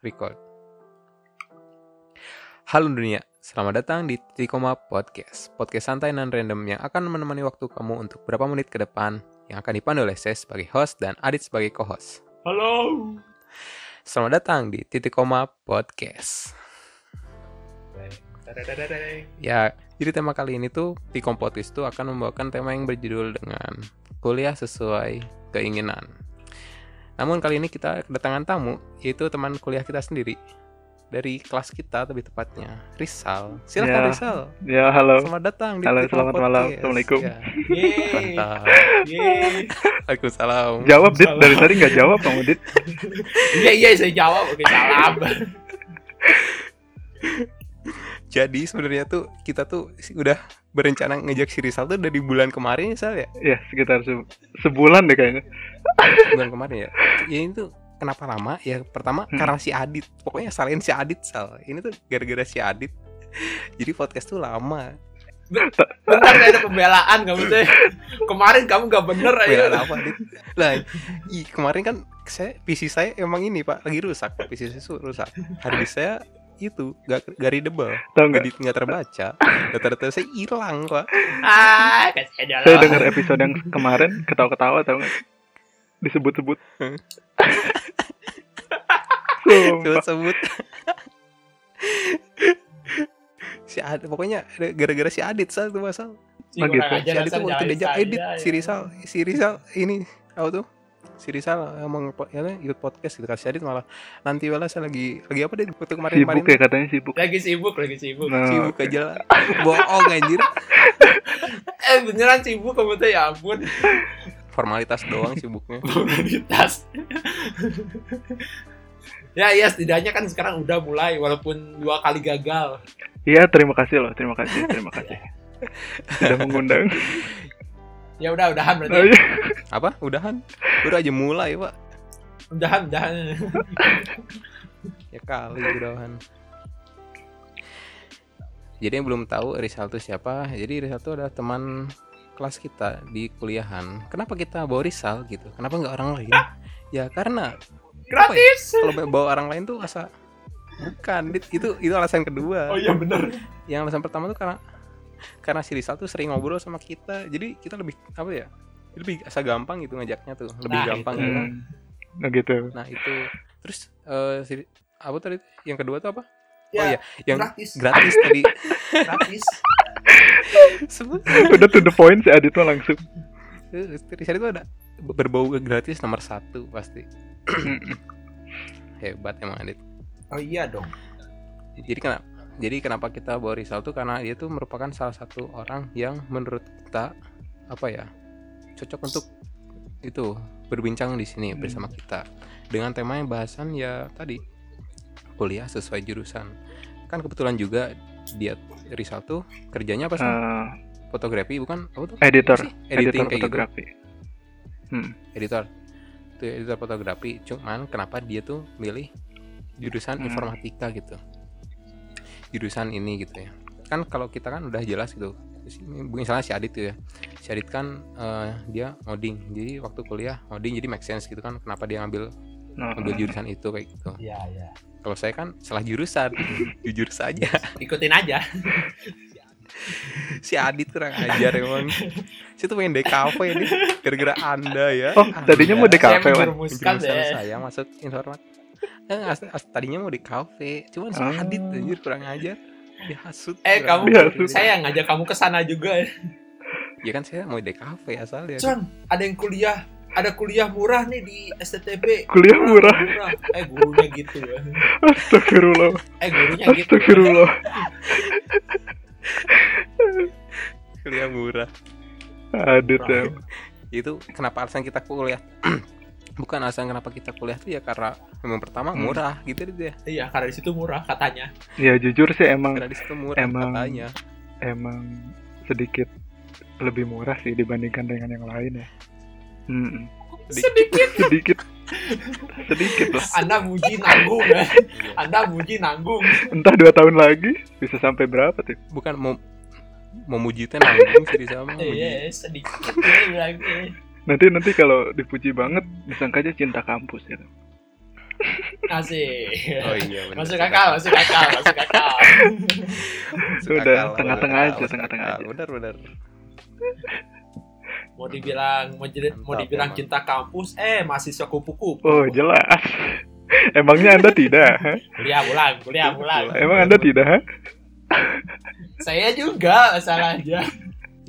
record. Halo dunia, selamat datang di Titik Koma Podcast. Podcast santai dan random yang akan menemani waktu kamu untuk beberapa menit ke depan yang akan dipandu oleh saya sebagai host dan Adit sebagai co-host. Halo. Selamat datang di Titik Koma Podcast. Ya, jadi tema kali ini tuh di Kompotis tuh akan membawakan tema yang berjudul dengan kuliah sesuai keinginan. Namun kali ini kita kedatangan tamu, yaitu teman kuliah kita sendiri dari kelas kita lebih tepatnya, Rizal. Silakan Ya. Rizal. Ya, halo. Selamat datang di Halo, selamat Koma malam. Podcast. Assalamualaikum. Ya. Yeay. Mantap. Waalaikumsalam. Jawab, Dit. Salam. Dari tadi nggak jawab kamu, Dit. Iya iya saya jawab. Oke salam. Jadi sebenarnya tuh kita tuh udah berencana ngejak si Rizal tuh dari bulan kemarin ya. Ya, sekitar se- sebulan deh kayaknya. bulan kemarin ya. Ya ini tuh kenapa lama? Ya pertama Hmm. karena si Adit. Pokoknya salahin si Adit Sal. Ini tuh gara-gara si Adit. Jadi podcast tuh lama. Bentar ada pembelaan kamu teh. Kemarin kamu gak bener Bela aja. apa Adit? Lah, i, kemarin kan saya PC saya emang ini Pak lagi rusak. PC saya tuh rusak. Hard disk saya itu gak, gak readable, Tahu nggak? terbaca. Data-data saya hilang Pak. Ah, Saya dengar episode yang kemarin ketawa-ketawa tahu nggak? Disebut-sebut. Sebut-sebut. si Adit, pokoknya gara-gara si Adit Sal tuh Masal. Oh, gitu. Si Adit tuh waktu diajak edit si Rizal, si Rizal ini apa tuh? Si Rizal emang po- ya, ikut podcast gitu si Adit malah nanti malah saya lagi lagi apa deh waktu kemarin Sibuk kemarin ya katanya sibuk. Lagi sibuk, lagi sibuk. Nah, sibuk aja lah bohong anjir Eh beneran sibuk kamu teh ya ampun. formalitas doang sibuknya Formalitas. ya ya setidaknya kan sekarang udah mulai walaupun dua kali gagal. Iya, terima kasih loh. Terima kasih, terima kasih. Sudah mengundang. Ya udah udahan Oh, berarti. iya. apa? Udahan? Baru aja mulai pak. Udahan udahan. ya kali udahan. Jadi yang belum tahu Rizal itu siapa? Jadi Rizal itu adalah teman kelas kita di kuliahan. Kenapa kita bawa Rizal gitu? Kenapa nggak orang lain? Ya karena Gratis. kalau bawa orang lain tuh asa bukan. Itu itu alasan kedua. Oh iya bener. yang alasan pertama tuh karena karena si Rizal tuh sering ngobrol sama kita jadi kita lebih apa ya lebih asa gampang gitu ngajaknya tuh lebih Nah, gampang itu. gitu. Nah gitu. nah itu terus eh si apa tadi yang kedua tuh apa Ya, oh iya yang gratis. gratis tadi Gratis. Sebut- Udah to the point si Adit mah langsung. Rizal itu ada berbau gratis nomor satu pasti hebat emang Adit Oh iya dong. jadi kenapa jadi kenapa kita bawa Rizal tuh karena dia tuh merupakan salah satu orang yang menurut kita apa ya cocok untuk itu berbincang di sini Hmm. bersama kita. Dengan tema yang bahasan ya tadi kuliah sesuai jurusan. Kan kebetulan juga dia Rizal tuh kerjanya apa sih? Eh, fotografi bukan? Apa tuh? Editor, Apa editing editor kayak gitu. fotografi. Hmm. editor. Itu editor fotografi. Cuman kenapa dia tuh milih jurusan Hmm. informatika gitu jurusan ini gitu ya kan kalau kita kan udah jelas gitu misalnya si Adit tuh ya si Adit kan eh, dia ngoding jadi waktu kuliah ngoding jadi make sense gitu kan kenapa dia ngambil Nah, ngambil jurusan itu kayak gitu Iya iya. kalau saya kan salah jurusan jujur saja Ikutin aja. si Adit kurang ajar emang si tuh pengen DKV nih gara-gara anda ya Oh, tadinya mau Anda. DKV, Saya Wan. menjerumuskan Penjurusan deh. saya masuk informat eh, as- as- tadinya mau di kafe cuman si Ah. Adit anjir kurang ajar dihasut Eh kurang kamu. Dihasut. saya ngajak kamu ke sana juga. ya kan saya mau di kafe asal ya Con, ada yang kuliah, ada kuliah murah nih di STTB. Kuliah murah. Eh gurunya gitu. Astagfirullah. Eh gurunya gitu. Astagfirullah. kuliah murah Adit ya. itu kenapa alasan kita kuliah bukan alasan kenapa kita kuliah tuh ya karena memang pertama Hmm. murah gitu dia Iya, karena di situ murah katanya. Ya jujur sih emang karena di situ murah Emang. katanya emang sedikit lebih murah sih dibandingkan dengan yang lain ya. Hmm, Sedikit. sedikit sedikit lah. Anda muji nanggung ya. Anda muji nanggung. Entah dua tahun lagi bisa sampai berapa tuh? bukan mau memuji teh nanggung sih sama Iya, sedikit ini lagi. Nanti nanti kalau dipuji banget disangka aja cinta kampus gitu. Asik. Oh iya benar. Masuk akal, masuk akal, masuk akal. Masuk Udah, tengah-tengah aja, tengah-tengah aja. Benar benar. Mau dibilang mau, jadi, mau dibilang emang. cinta kampus, eh mahasiswa kupu-kupu. Oh jelas. Emangnya anda tidak? Kuliah pulang, kuliah pulang. Emang anda tidak? ha? Saya juga masalahnya.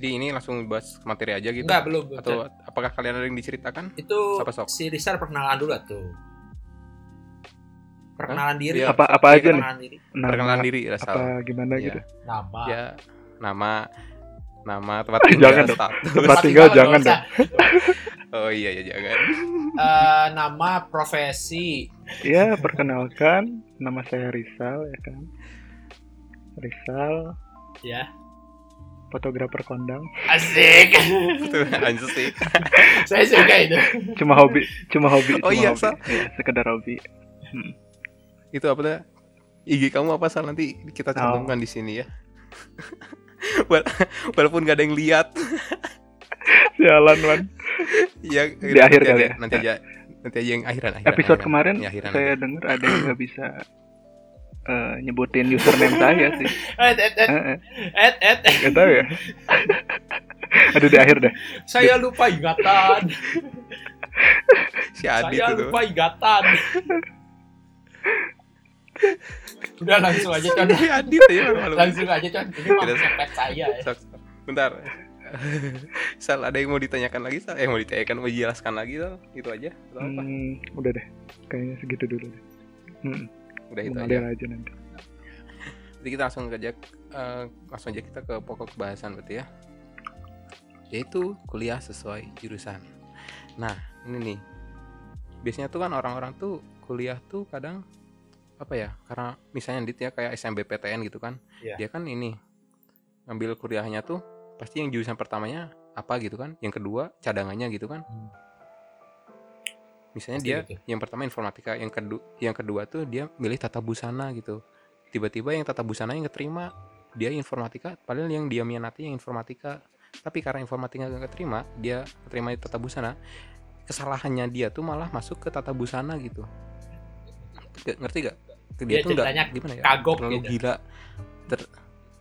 Jadi ini langsung bahas materi aja gitu. Enggak, belum. belum. Atau apakah kalian ada yang diceritakan? itu Siapa sok? si Rizal perkenalan dulu tuh. Perkenalan diri. Iya. Apa apa Iya, aja nih? perkenalan diri. Nama, Perkenalan diri Rasal. apa gimana Iya. gitu? Nama. Ya, nama nama tempat tinggal Jangan dong. status. Tempat tinggal nggak jangan usah. Oh iya ya jangan. Eh, nama, profesi. Ya perkenalkan, nama saya Rizal ya kan. Rizal, Ya. Fotografer kondang. Asik. Anjir sih. Saya suka itu. Cuma hobi, cuma hobi. Oh cuma iya, hobi. Sal. Iya, sekedar hobi. Hmm. Itu apa tuh? IG kamu apa sal nanti kita Oh. cantumkan di sini ya. Wala- Walaupun gak ada yang lihat. Sialan man. ya, Di akhir nanti kali ya. Nanti aja nanti aja yang akhiran akhiran. Episode akhiran. kemarin Ya, akhiran saya dengar ada yang nggak bisa eh, nyebutin username saya sih. Et, Heeh, et, et. Nggak tahu ya. Ada di akhir deh. Saya lupa ingatan. si Adit Saya lupa ingatan. Udah langsung aja kan. Si Adit ya. Langsung aja kan. Ini mau saya ya. Bentar. Sal ada yang mau ditanyakan lagi Sal? Eh mau ditanyakan mau dijelaskan lagi Sal? Itu aja atau apa? Hmm, udah deh. Kayaknya segitu dulu deh. Hmm, Udah itu aja. mengalir aja nanti. Jadi kita langsung aja eh, langsung aja kita ke pokok bahasan berarti ya. Yaitu kuliah sesuai jurusan. Nah, ini nih. Biasanya tuh kan orang-orang tuh kuliah tuh kadang apa ya? Karena misalnya dit ya kayak SMBPTN gitu kan. Iya. Dia kan ini ngambil kuliahnya tuh pasti yang jurusan pertamanya apa gitu kan. Yang kedua cadangannya gitu kan. Hmm. Misalnya Pasti dia gitu. yang pertama informatika, yang kedua yang kedua tuh dia milih tata busana gitu. Tiba-tiba yang tata busana yang keterima dia informatika, padahal yang dia minati yang informatika. Tapi karena informatika gak keterima, dia keterima di tata busana. Kesalahannya dia tuh malah masuk ke tata busana gitu. Gak, ngerti gak? Dia, Dia tuh nggak ceritanya gimana ya? kagok terlalu gitu. gila. Ter,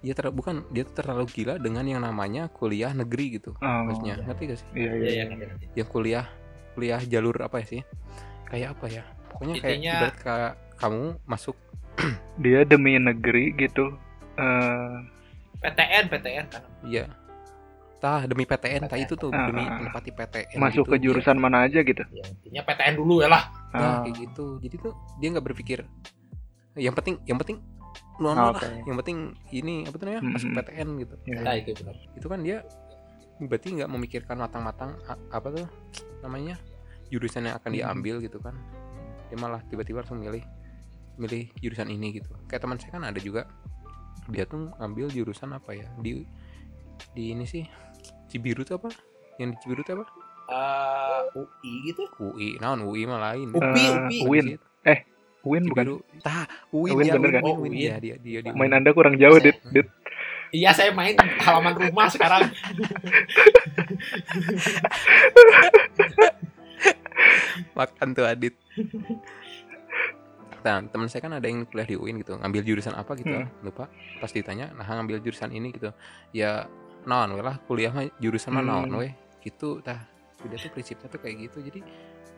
dia ter, bukan dia tuh terlalu gila dengan yang namanya kuliah negeri gitu. Oh, Maksudnya, ngerti gak sih? iya iya. Iya, iya, iya. yang kuliah kuliah jalur apa ya sih kayak apa ya pokoknya kayak Intinya- ibarat kayak kamu masuk Dia demi negeri gitu. Eh, PTN, PTN kan. ya tah demi PTN tah itu tuh Ah, demi ah, ah. menepati PTN masuk gitu, ke jurusan mana aja gitu. Ya, intinya PTN dulu ya lah. nah, Ah, kayak gitu jadi tuh dia nggak berpikir yang penting yang penting lah oke. yang penting ini apa tuh namanya Hmm, masuk. PTN gitu iya, Nah, iya. itu benar. itu kan dia berarti nggak memikirkan matang-matang apa tuh namanya jurusan yang akan Hmm. diambil gitu kan dia malah tiba-tiba langsung milih milih jurusan ini gitu kayak teman saya kan ada juga dia tuh ngambil jurusan apa ya di di ini sih Cibiru tuh apa yang di Cibiru tuh apa Eh, UI gitu. UI naon UI mah lain UPI, Eh, UPI. Win. Win bukan. Cibiru tah UIN Win ya bener kan? Win, Oh, Win, Win. Iya, dia dia di Main UIN. Iya, saya main halaman rumah sekarang. makan tuh Adit nah teman saya kan ada yang kuliah di UIN gitu ngambil jurusan apa gitu Hmm. lupa pas ditanya nah ngambil jurusan ini gitu ya non lah kuliah mah jurusan mah non Hmm. we gitu tah dia tuh prinsipnya tuh kayak gitu jadi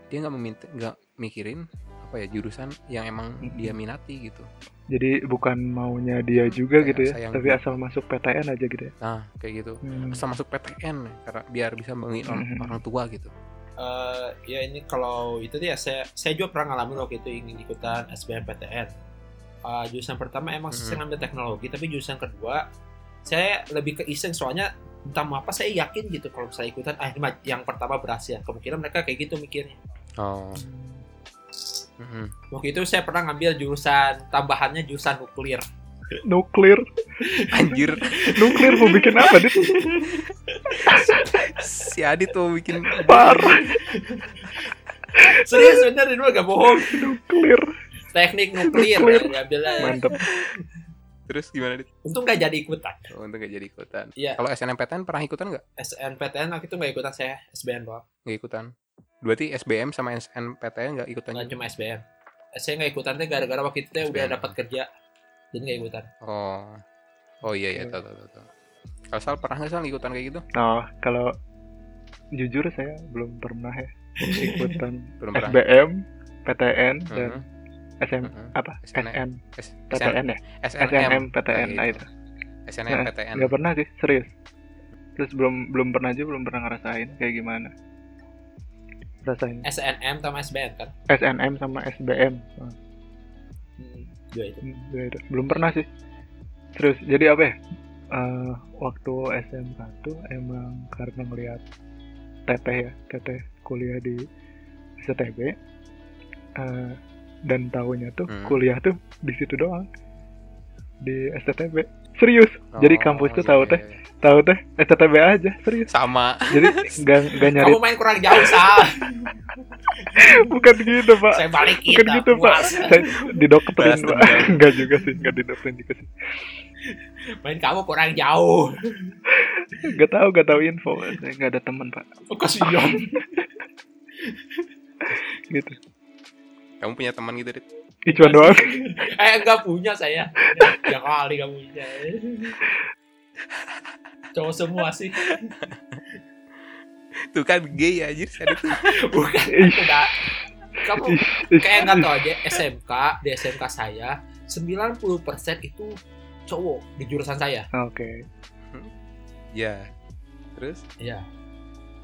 dia nggak meminta nggak mikirin apa ya jurusan yang emang Hmm. dia minati gitu Jadi bukan maunya dia juga Kayak gitu ya, sayang tapi asal masuk PTN aja gitu ya. nah kayak gitu Hmm. asal masuk PTN karena biar bisa bangun orang, Hmm. orang tua gitu Eh, ya ini kalau itu dia saya saya juga pernah ngalamin waktu itu ingin ikutan SBMPTN. Eh, jurusan pertama emang Mhm. saya ngambil teknologi, tapi jurusan kedua saya lebih ke iseng soalnya entah mau apa saya yakin gitu kalau saya ikutan ah ini mah yang pertama berhasil. Kemungkinan mereka kayak gitu mikirnya. oh Mhm. Waktu itu saya pernah ngambil jurusan tambahannya jurusan nuklir. Nuklir. anjir Nuklir mau bikin apa, Dit? si Adit tuh bikin Parah. Serius bener ini gak bohong. Nuklir. Teknik nuklir Nuklir. diambilnya. Mantap. terus gimana Dit? Untung gak jadi ikutan. Oh, untuk gak jadi ikutan. Iya. Kalau SNMPTN pernah ikutan nggak? SNPTN waktu itu gak ikutan saya SBM doang. Nggak ikutan. Berarti SBM sama SNPTN nggak ikutan. Nggak cuma SBM. saya nggak ikutan teh gara-gara waktu itu teh udah dapat kerja jadi nggak ikutan Oh. Oh iya iya tahu tahu tahu. tahu. Kalau Sal pernah nggak Sal ikutan kayak gitu? Nah, kalau jujur saya belum pernah ya ikutan Belum pernah. SBM, PTN dan Mhm, SM mhm. apa? SN. PTN ya? SNM, PTN, nah itu. SNM PTN. Nggak pernah sih, serius. Terus belum belum pernah juga belum pernah ngerasain kayak gimana. Rasain SNM sama SBM kan SNM sama SBM. Nah, hmm, dua itu hmm, beda. Belum pernah sih. Serius. Jadi apa ya? Eh, waktu SMK tuh emang karena ngelihat teteh ya, teteh kuliah di STB eh, dan tahunya tuh Hmm. kuliah tuh di situ doang di STB. Serius. Jadi Oh, kampus tuh iya, tahu iya, teh, iya. Tahu teh STB aja, serius. Sama. Jadi nggak nggak nyari kamu main kurang jauh sal bukan gitu pak. Saya balikin bukan dah, gitu pak. Puas. saya didoktrin pak. nggak juga sih nggak didoktrin juga sih. Main kamu kurang jauh. Nggak tahu nggak tahu info saya nggak ada teman pak. Oh, kasihan. Gitu. Kamu punya teman gitu, Dit? Ih, cuma doang. Eh enggak punya saya. Ya kali kamu punya cowok semua sih. Tuh kan gay anjir saya itu. bukan. Udah. Kamu kayak nggak tahu aja SMK di SMK saya 90% itu cowok di jurusan saya. Oke. Ya. Terus? Iya.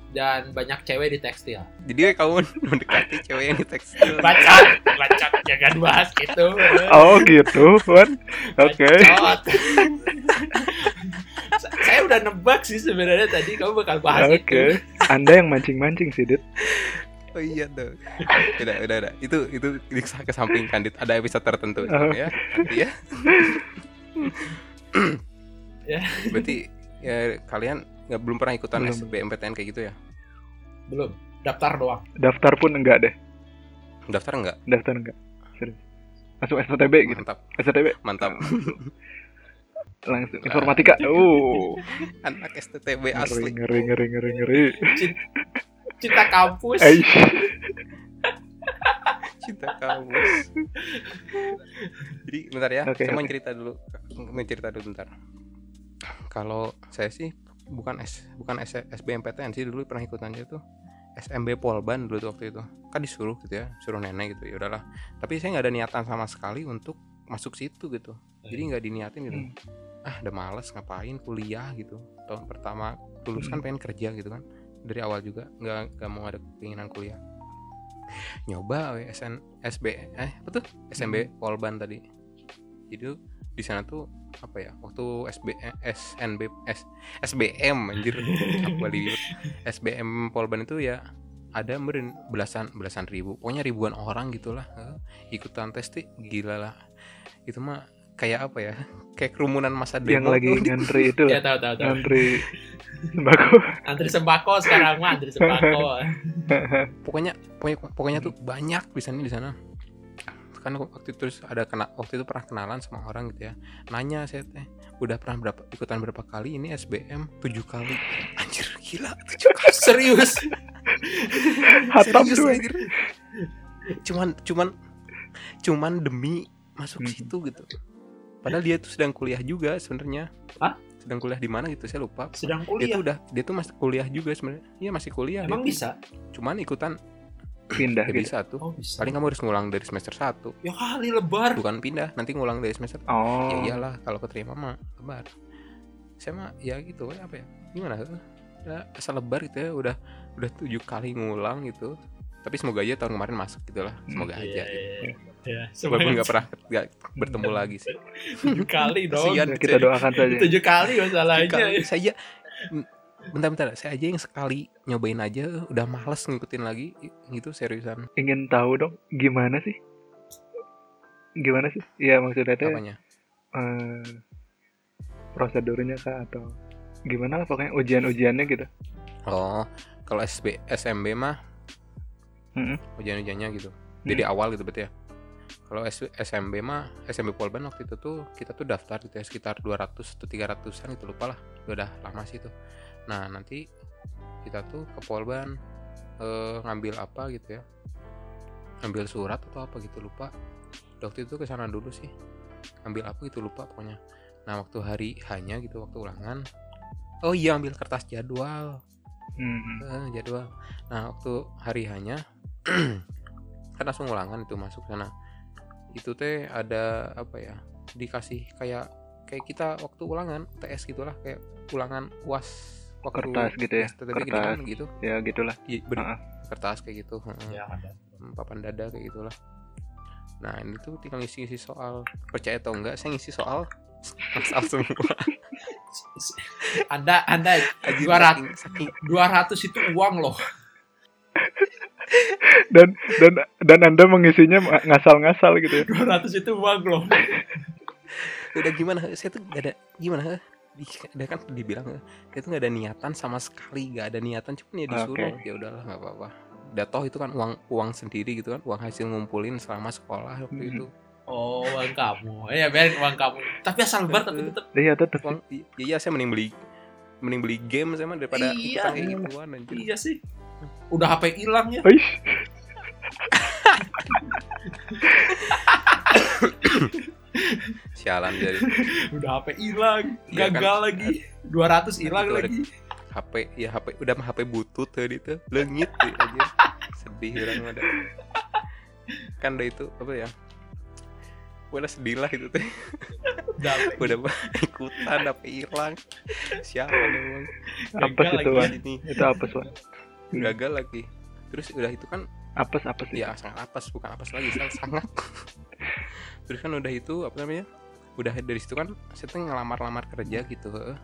Dan banyak cewek di tekstil. Jadi kamu mendekati cewek yang di tekstil. bacot bacot jangan bahas itu oh gitu oke Bacot. Udah nebak sih sebenarnya tadi kamu bakal bahas oke itu anda yang mancing mancing sih dit Oh iya tuh. Udah, udah, udah. Itu itu kesampingkan Dit. Ada episode tertentu Oh. ya. Nanti ya. Ya. Berarti ya kalian nggak belum pernah ikutan Belum. SBMPTN kayak gitu ya? belum daftar doang daftar pun enggak deh Daftar enggak? daftar enggak serius masuk STB gitu Mantap, STB mantap. Langsung informatika uh Anak STTB asli. ngeri ngeri ngeri ngeri cinta kampus Aish. Cinta kamus. Jadi bentar ya, Oke, saya mau oke. cerita dulu. Mau cerita dulu bentar. Kalau saya sih bukan S bukan S, SBMPTN sih dulu pernah ikutannya tuh SMB Polban dulu tuh waktu itu kan disuruh gitu ya suruh nenek gitu ya udahlah tapi saya nggak ada niatan sama sekali untuk masuk situ gitu jadi nggak diniatin gitu Hmm. Ah udah males ngapain kuliah gitu. Tahun pertama lulus kan Hmm. pengen kerja gitu kan. Dari awal juga nggak nggak mau ada keinginan kuliah. Nyoba we, SN SB eh apa tuh? SMB Polban tadi. Jadi di sana tuh apa ya waktu SB eh, SNB S, SBM anjir. Apa balik SBM Polban itu ya ada meren belasan belasan ribu. Pokoknya ribuan orang gitulah. Eh, ikutan tes gila lah. Itu mah kayak apa ya? Kayak kerumunan masa demo. yang lagi tuh. ngantri itu. Ya tahu tahu tahu. Ngantri sembako. Antri sembako sekarang mah antri sembako. Pokoknya pokoknya pokoknya tuh banyak di sana di sana. Kan waktu itu terus ada kena waktu itu pernah kenalan sama orang gitu ya. Nanya saya teh udah pernah berapa ikutan berapa kali ini SBM tujuh kali. Anjir gila tujuh kali. Serius? Hatam Serius, tuh anjir. cuman cuman cuman demi masuk Hmm. situ gitu padahal dia tuh sedang kuliah juga sebenarnya. Hah? sedang kuliah di mana gitu saya lupa. Sedang dia kuliah? tuh udah dia tuh masih kuliah juga sebenarnya. Iya masih kuliah dia emang tuh. bisa? Cuman ikutan pindah ya gitu? bisa tuh. Oh bisa. Paling kamu harus ngulang dari semester 1 ya kali lebar. Bukan pindah nanti ngulang dari semester oh ya iyalah kalau keterima mah lebar. Saya mah ya gitu ya apa ya? Gimana? Ya, asal lebar gitu ya udah udah tujuh kali ngulang gitu. Tapi semoga aja tahun kemarin masuk gitu lah. Semoga Iya, aja iya, iya. Walaupun semuanya. nggak pernah nggak bertemu lagi sih. Tujuh kali dong Kasihan. Ya, kita doakan saja. Tujuh kali masalahnya. Kalau saya bentar-bentar saya aja yang sekali nyobain aja udah males ngikutin lagi gitu seriusan. Ingin tahu dong gimana sih? Gimana sih? Ya maksudnya teh apanya? eh, prosedurnya kah atau gimana lah pokoknya ujian-ujiannya gitu. Oh kalau SB SMB mah Mm-mm. ujian-ujiannya gitu. Dari awal gitu berarti ya kalau SMB mah SMB Polban waktu itu tuh kita tuh daftar gitu ya sekitar 200 atau 300an itu lupa lah. Udah lama sih itu. Nah nanti kita tuh ke Polban eh, ngambil apa gitu ya. Ambil surat atau apa gitu lupa. Waktu itu ke sana dulu sih. Ambil apa gitu lupa pokoknya. Nah waktu hari hanya gitu waktu ulangan. Oh iya ambil kertas jadwal. Hmm. Eh, jadwal. Nah waktu hari hanya kan langsung ulangan itu masuk sana itu teh ada apa ya dikasih kayak kayak kita waktu ulangan TS gitulah kayak ulangan uas waktu Kertas gitu ya, kertas. kan, gitu Ya gitulah. Iya, bener. Ah. kertas kayak gitu heeh. ya ada Hmm, papan dada kayak gitulah nah ini tuh tinggal ngisi-ngisi soal percaya atau enggak saya ngisi soal masal semua anda anda Anjir, 200 saking, saking 200 itu uang loh Dan dan dan Anda mengisinya ngasal-ngasal gitu ya. 200 itu uang loh. Udah gimana? Saya tuh gak ada gimana? Ada kan dibilang saya tuh gak ada niatan sama sekali gak ada niatan cuman ya disuruh. Oke. ya udahlah nggak apa-apa. Udah toh itu kan uang uang sendiri gitu kan uang hasil ngumpulin selama sekolah waktu Mhm. itu. Oh uang kamu. Ya biarin uang kamu. Tapi asal bar tapi tetap Iya tetap. uang iya iya saya mending beli mending beli game saya mah daripada Iya. ikutan kayak gituan anjir. Iya sih udah HP hilang ya. Sialan jadi udah HP hilang Iya kan. gagal lagi. 200 hilang lagi. HP ya HP udah mah HP butut tadi itu lengit deh aja sedih orang ada. Kan udah itu apa ya? Udah sedih lah itu teh. Udah ikutan HP hilang. Sialan emang Apes Gagal itu lagi. Wan. Wan. gagal lagi. Terus udah itu kan Apes apes sih. ya sangat apes bukan apes lagi sangat sangat. Terus kan udah itu apa namanya udah dari situ kan saya tuh ngelamar-lamar kerja gitu heeh.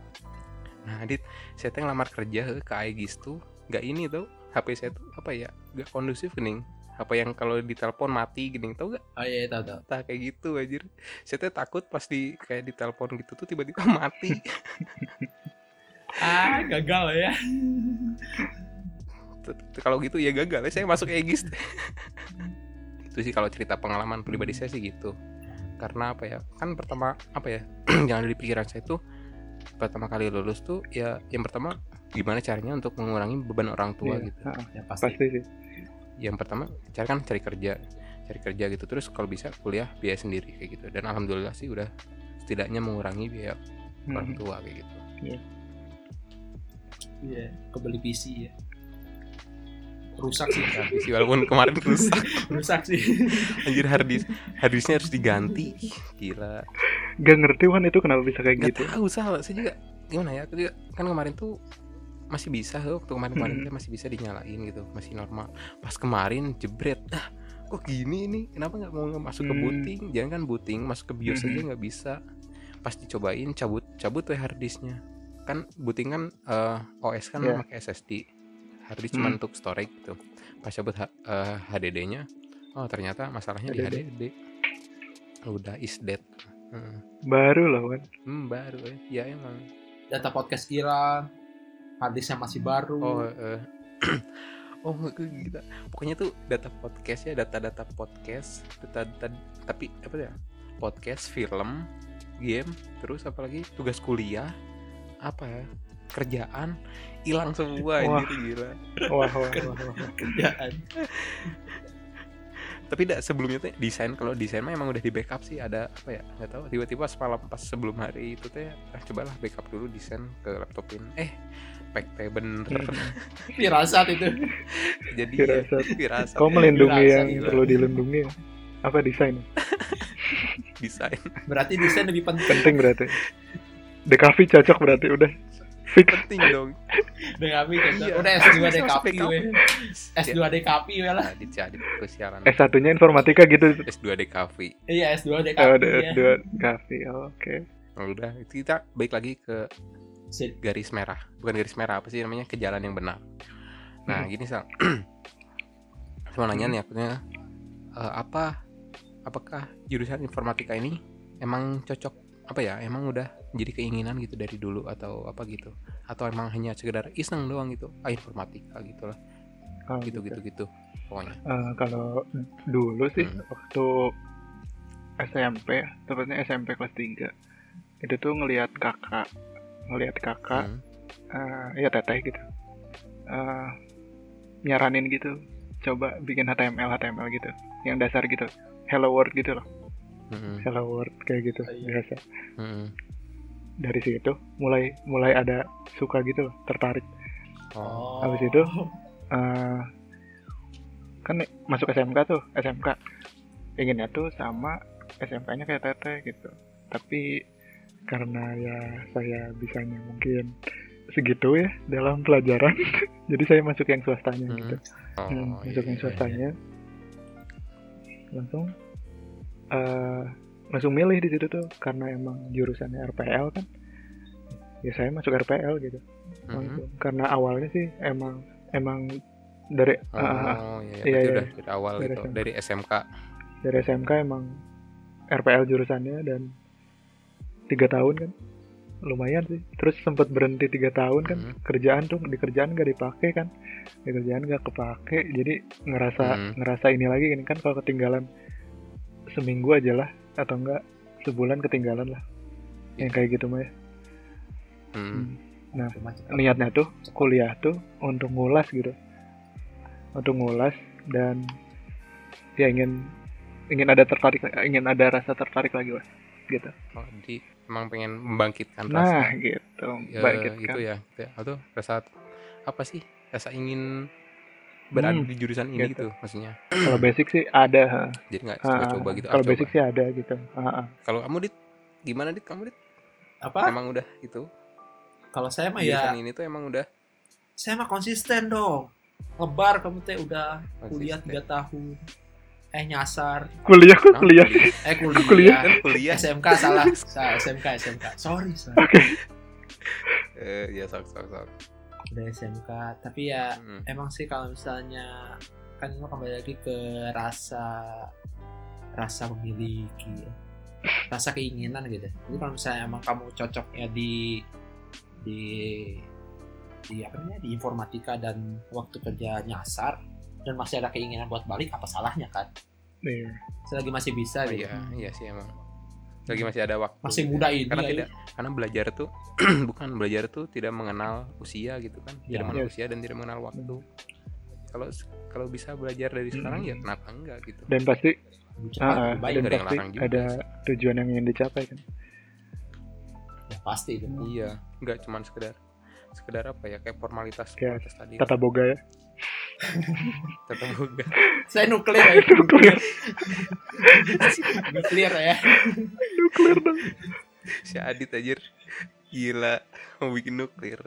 nah adit saya tuh ngelamar kerja heeh, ke Aegis tuh nggak ini tuh HP saya tuh apa ya nggak kondusif gening. Apa yang kalau ditelepon mati gening tau gak oh iya tahu tahu tak kayak gitu anjir. Saya tuh takut pas di kayak ditelepon gitu tuh tiba-tiba mati. Ah gagal ya kalau gitu ya gagal. Ya saya masuk Aegis. Itu sih kalau cerita pengalaman pribadi saya sih gitu. Karena apa ya? Kan pertama apa ya? Yang ada di pikiran saya tuh pertama kali lulus tuh ya yang pertama gimana caranya untuk mengurangi beban orang tua Iya, gitu. ya pasti. Pasti sih. yang pertama cari kan cari kerja cari kerja gitu. Terus kalau bisa kuliah biaya sendiri kayak gitu. Dan alhamdulillah sih udah setidaknya mengurangi biaya orang Hmm. tua kayak gitu. Iya kebeli PC ya rusak sih. Tapi sih walaupun kemarin rusak. Rusak sih. Anjir harddisk harddisknya harus diganti. Gila. Gak ngerti Wan itu kenapa bisa kayak nggak gitu. tahu salah. Saya juga gimana ya? Aku juga kan kemarin tuh masih bisa tuh waktu kemarin kemarin Hmm. masih bisa dinyalain gitu. Masih normal. Pas kemarin jebret. Ah kok gini nih kenapa nggak mau masuk ke Hmm. booting? Jangan kan booting masuk ke BIOS aja Mhm. nggak bisa. Pas dicobain cabut cabut tuh harddisknya kan booting kan eh, OS kan Iya. pakai SSD harddisk cuma Hmm. untuk storage gitu pas cabut HDD-nya oh ternyata masalahnya di HDD. HDD udah is dead Hmm. Baru lah Wan. Hmm, baru ya. Ya emang. data podcast hilang harddisknya masih baru Oh, eh. oh gitu. Pokoknya tuh data podcast ya, data-data podcast, data-data tapi apa ya? Podcast, film, game, terus apalagi tugas kuliah, apa ya? Kerjaan hilang semua Wah. anjir gila. Wah, wah, wah, wah. wah. kerjaan Tapi dak sebelumnya tuh desain kalau desain mah emang udah di backup sih ada apa ya? nggak tahu tiba-tiba semalam pas sebelum hari itu teh ah, cobalah backup dulu desain ke laptopin. Eh, pack teh bener. firasat itu Jadi Firasat. firasat Kau ya, melindungi Dirasa yang gila. perlu dilindungi ya? Apa desain? desain berarti desain lebih penting Penting berarti. DKV cocok berarti udah fix. penting dong. Dengan kami Iya. udah S2 Bisa DKP we S2 DKP we lah. Nah, dicari kesialan S1-nya informatika gitu. S2 DKV iya S2 DKP Oh, ada ya. S2 DKV. Oh, Oke. Oh, udah. Kita balik lagi ke garis merah. Bukan garis merah apa sih namanya? Ke jalan yang benar. Nah Hmm. gini sal. Mau nanya nih akunya eh, apa apakah jurusan informatika ini emang cocok apa ya emang udah jadi keinginan gitu dari dulu atau apa gitu atau emang hanya sekedar iseng doang gitu ah informatika gitu lah Oh, gitu gitu. gitu gitu pokoknya Eh, kalau dulu sih Hmm. waktu SMP, tepatnya SMP kelas 3 itu tuh ngelihat kakak, ngelihat kakak, Hmm. eh, ya teteh gitu, eh, nyaranin gitu, coba bikin HTML HTML gitu yang dasar gitu hello world gitu loh Mm-mm. hello world kayak gitu Iya. biasa Mm-mm. dari situ mulai mulai ada suka gitu loh tertarik Oh. Habis itu? eh kan masuk SMK tuh SMK inginnya tuh sama SMK-nya kayak Teteh gitu tapi karena ya saya bisanya mungkin segitu ya dalam pelajaran jadi saya masuk yang swastanya Hmm. gitu Oh, Hmm, iya, masuk yang iya, swastanya langsung eh langsung milih di situ tuh karena emang jurusannya RPL kan ya saya masuk RPL gitu iya. Mhm. langsung karena awalnya sih emang emang dari Oh, ah, iya, iya, berarti iya. udah dari awal Dari itu SMK. dari SMK. dari SMK emang RPL jurusannya dan tiga tahun kan lumayan sih terus sempat berhenti tiga tahun kan Mhm. kerjaan tuh di kerjaan gak dipakai kan di kerjaan gak kepake jadi ngerasa Mhm. ngerasa ini lagi ini kan kalau ketinggalan seminggu aja lah atau enggak sebulan ketinggalan lah yang kayak gitu mah ya. Hmm. Nah, Macam- niatnya tuh kuliah tuh untuk ngulas gitu untuk ngulas dan ya ingin ingin ada tertarik ingin ada rasa tertarik lagi lah gitu Oh, jadi emang pengen membangkitkan nah rasa gitu ya, bangkit itu ya. Ya, Atau rasa apa sih? Rasa ingin berada Hmm, di jurusan ini gitu. gitu maksudnya. kalau basic sih ada ha. Jadi nggak coba-coba gitu. ah, kalau coba. basic sih ada gitu. Kalau kamu dit gimana dit? Kamu dit apa emang udah itu kalau saya mah ya jurusan ini tuh emang udah saya mah konsisten dong ngebar kamu teh udah kuliah konsisten. tiga tahun eh nyasar kuliah kok Ah, kuliah eh kuliah, Kuliah. kan kuliah. SMK salah Sa- SMK SMK sorry sorry oke Eh, ya sok sok sok. Udah SMK tapi ya Hmm. emang sih kalau misalnya kan ini kembali lagi ke rasa rasa memiliki ya. rasa keinginan gitu jadi kalau misalnya emang kamu cocoknya di di di apa namanya di informatika dan waktu kerja nyasar dan masih ada keinginan buat balik apa salahnya kan Iya. selagi masih bisa Oh, gitu iya, iya sih emang. Lagi masih ada waktu. masih muda ini Karena ya, tidak karena belajar tuh bukan belajar tuh tidak mengenal usia gitu kan. Ya. Tidak mengenal Yes. usia dan tidak mengenal waktu. Kalau kalau bisa belajar dari sekarang ya Hmm. kenapa enggak gitu. dan pasti ah, cepat, ah, baik nggak dan ada yang pasti larang juga ada sih. tujuan yang ingin dicapai kan ya, pasti itu Iya, enggak cuman sekedar sekedar apa ya kayak formalitas Kayak formalitas tadi. tata boga ya Tata boga. saya nuklir ya. Nuklir. Nuklir ya. Nuklir dong. Si Adit aja gila. Mau bikin nuklir.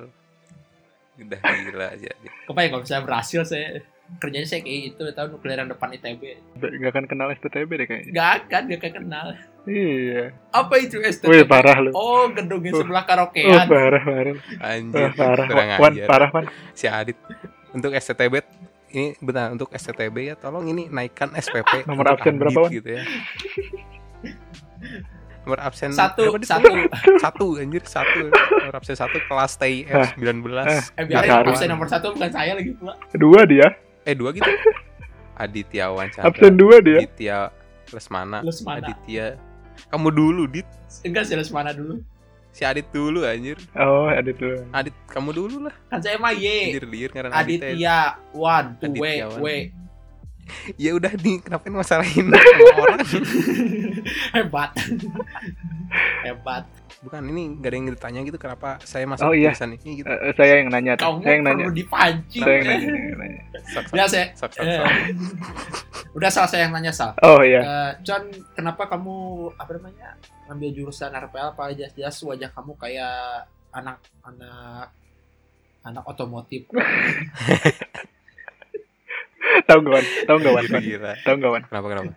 Udah gila aja Adit. kebayang kalau saya berhasil saya kerjanya saya kayak gitu tahu nukliran depan ITB nggak akan kenal STTB deh kayaknya. Nggak akan gak akan kenal. Iya. Apa itu wih STB parah lu. Oh gedungnya Oh. sebelah oh, karaokean parah parah. Anjir. Wah, parah. Wan parah Wan. Si Adit untuk STTB ini benar untuk STTB ya tolong ini naikkan SPP Nomor absen berapa, Wan? gitu ya. Nomor absen satu satu. Satu anjir satu. Nomor absen satu kelas TIF Ah. 19 eh biarin Bicara. absen nomor satu bukan saya lagi pula dua dia. Eh dua gitu? Adityawan Chandra absen dua dia. Aditya Lesmana. Lesmana. Aditya. Kamu dulu Dit. Enggak sih mana dulu si Adit dulu anjir. Oh ada tuh Adit kamu dulu lah. Kan saya mah Y. Anjir liar karena Adit ya. Aditya One tuh W. W. Ya udah nih kenapa masalahin orang hebat. Hebat bukan ini gak ada yang ditanya gitu kenapa saya masuk Oh, iya. jurusan ini gitu eh, saya yang nanya tuh. kamu saya yang nanya perlu dipancing saya yang ya. nanya, saya yang nanya. Sok, sok, Ya, saya- sok, sok, Eh, sok. udah salah saya yang nanya sal oh iya Eh, John kenapa kamu apa namanya ngambil jurusan RPL apa jelas-jelas wajah kamu kayak anak anak anak otomotif tahu nggak Wan tahu nggak Wan tahu nggak Wan Kenapa kenapa?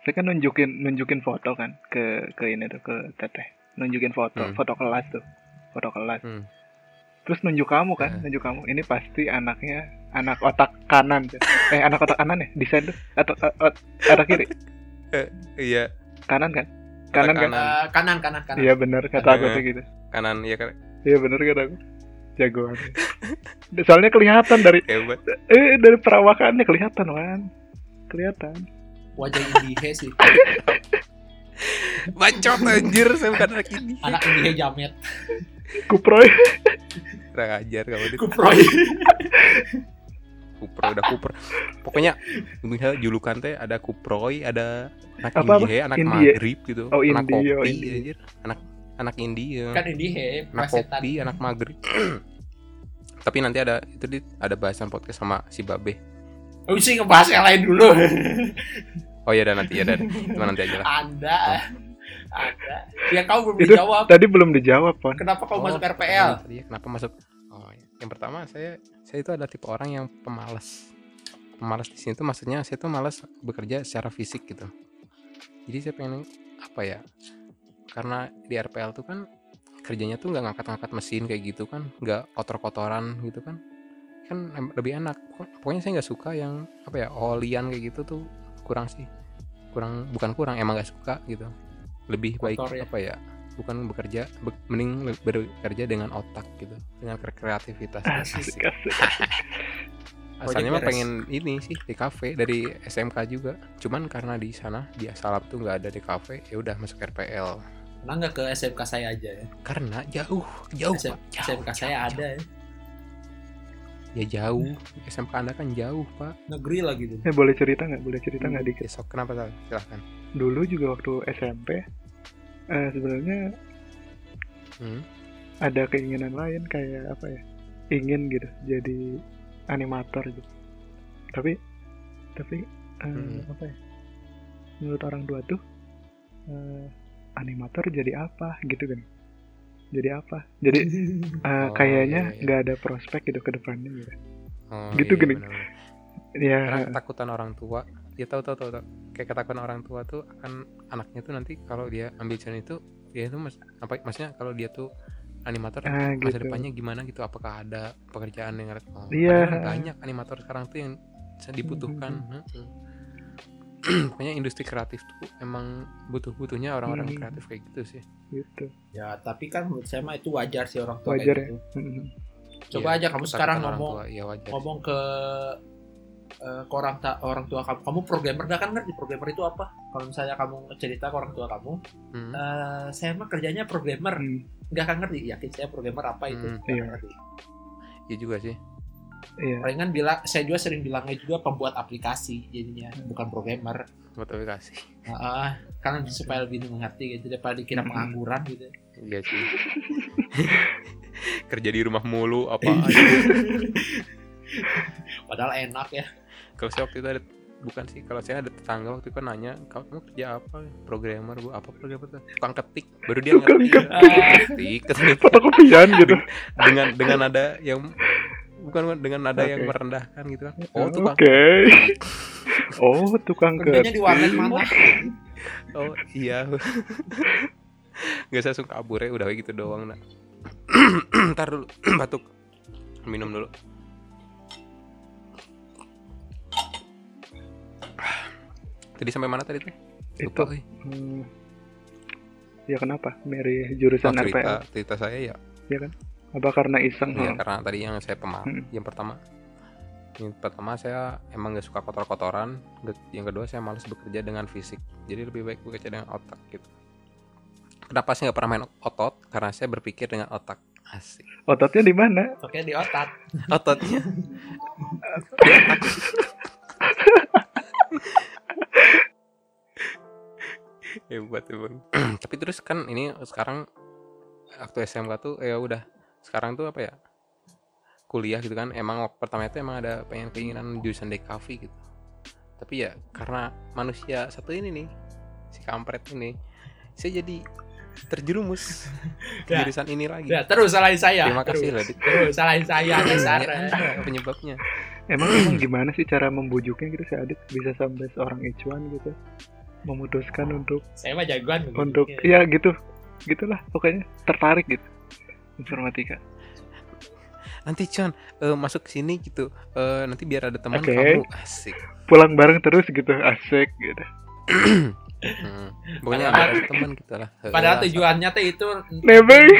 saya kan nunjukin nunjukin foto kan ke ke ini tuh ke teteh nunjukin foto Hmm. foto kelas tuh foto kelas. Hmm. terus nunjuk kamu kan Eh. nunjuk kamu. Ini pasti anaknya anak otak kanan tuh. eh anak otak kanan ya desain tuh. Atau eh, ot- otak kiri. Iya, kanan kan? Kanan kan? kanan. Eh, kanan kanan kanan. Iya bener kata aku Eh. tuh gitu. Kanan ya kan? Iya bener kata aku. Jagoan soalnya kelihatan dari hebat. eh dari perawakannya kelihatan wan. Kelihatan. Wajah indihe sih Bacot anjir, saya bukan anak ini. anak indihe jamet kuproy Kurang ajar kamu dit. kuproy Kupro udah Kupro. Pokoknya misalnya julukan teh ada Kuproy, ada anak Apa, apa? India, anak India. Maghrib gitu. Oh, anak India, oh, kopi India. anjir. Anak anak India. kan ini he anak plesetan. kopi, anak Maghrib. Tapi nanti ada itu di ada bahasan podcast sama si Babe. oh sih ngebahas yang lain dulu Oh iya, dan nanti ya dan cuma nanti aja lah. anda anda yang kamu belum Itu dijawab Tadi belum dijawab, Pon. kenapa kamu Oh, masuk RPL tadi ya, kenapa masuk? Oh, iya. yang pertama saya saya itu adalah tipe orang yang pemalas. Pemalas di sini tuh maksudnya saya tuh malas bekerja secara fisik gitu. Jadi saya pengen apa ya? Karena di RPL tuh kan kerjanya tuh nggak ngangkat-ngangkat mesin kayak gitu kan, nggak kotor-kotoran gitu kan. Kan lebih enak. Pokoknya saya nggak suka yang apa ya, olian kayak gitu tuh kurang sih. Kurang bukan kurang, emang nggak suka gitu. Lebih baik Kotor ya? apa ya? bukan bekerja be- mending bekerja dengan otak gitu dengan kre- kreativitas Asik, asik. asalnya mah pengen ini sih di kafe dari SMK juga cuman karena di sana di Salap tuh nggak ada di kafe ya udah masuk RPL Kenapa nggak ke SMK saya aja ya karena jauh jauh SM pak jauh, SMK saya jauh, ada ya jauh. ya jauh SMK anda kan jauh pak negeri lah gitu Eh, boleh cerita nggak? Boleh cerita nggak dikit? besok kenapa Sal? silahkan Dulu juga waktu SMP, eh, sebenarnya hmm? ada keinginan lain kayak apa ya? Ingin gitu, jadi animator gitu. Tapi, tapi eh, Hmm. apa ya? Menurut orang tua tuh, eh, animator jadi apa gitu kan? Jadi apa? Jadi eh, Oh, kayaknya iya, iya. nggak ada prospek gitu ke depannya gitu. Oh, Gitu iya, gini. benar-benar. Ya, karena ketakutan orang tua ya tahu tahu tahu kayak ketakutan orang tua tuh akan anaknya tuh nanti kalau dia ambil channel itu dia itu mas apa maksudnya kalau dia tuh animator ah, masa gitu. depannya gimana gitu apakah ada pekerjaan yang oh, Iya. padahal banyak animator sekarang tuh yang dibutuhkan Heeh. pokoknya industri kreatif tuh emang butuh butuhnya orang-orang Hmm. kreatif kayak gitu sih gitu. ya tapi kan menurut saya mah itu wajar sih orang tua Wajar kayak ya. gitu. Mm-mm. coba Iya, aja kamu sekarang ngomong tua, ya wajar sih. ngomong ke eh, ke orang ta- orang tua kamu kamu programmer dah kan ngerti programmer itu apa kalau misalnya kamu cerita ke orang tua kamu Hmm. eh, saya mah kerjanya programmer Hmm, nggak akan ngerti yakin saya programmer apa itu Hmm, Nggak iya. ngerti. iya juga sih Iya. palingan bilang saya juga sering bilangnya juga pembuat aplikasi jadinya bukan programmer motivasi Ah, karena supaya lebih mengerti gitu daripada dikira Hmm. pengangguran gitu iya sih kerja di rumah mulu apa Iya. aja padahal enak ya kalau saya waktu itu ada bukan sih kalau saya ada tetangga waktu itu kan nanya kamu kerja apa programmer bu apa programmer tukang ketik baru dia Tukang ngerti Ah, ketik katanya. Fotokopian gitu. dengan dengan nada yang bukan dengan nada yang Oke. merendahkan gitu kan oh tukang Oke. Oh, tukang kerjanya ke. di warnet mana oh iya nggak saya suka kabur ya udah kayak gitu doang nak ntar dulu batuk minum dulu tadi sampai mana tadi tuh Itu. Lupa, euy. Hmm, ya kenapa? Dari jurusan Oh, cerita RPL. cerita saya ya Apa karena iseng? Iya, Hmm. karena tadi yang saya pemaaf. Hmm. Yang pertama, yang pertama saya emang gak suka kotor-kotoran. Yang kedua saya malas bekerja dengan fisik. Jadi lebih baik bekerja dengan otak gitu. Kenapa saya nggak pernah main otot? Karena saya berpikir dengan otak. Asik. Ototnya di mana? oke di otak Ototnya. Hebat emang. Tapi terus kan ini sekarang waktu SMK tuh ya udah sekarang tuh apa ya kuliah gitu kan emang waktu pertama itu emang ada pengen keinginan jurusan DKV gitu. Tapi ya karena manusia satu ini nih si kampret ini saya jadi terjerumus ke Ya. jurusan ini lagi. Ya terus salahin saya. Terima kasih terus, terus salahin saya dasar Ya, penyebabnya. Emang emang gimana sih cara membujuknya gitu si Adit bisa sampai seorang Icuan gitu? Memutuskan untuk saya mah jagoan untuk ya gitu gitulah pokoknya tertarik gitu informatika. nanti Con eh, masuk sini gitu Eh, nanti biar ada teman Oke. kamu asik Pulang bareng terus gitu asik gitu. Hmm. pokoknya Padahal- ada teman gitu lah padahal tujuannya teh itu Nebeng.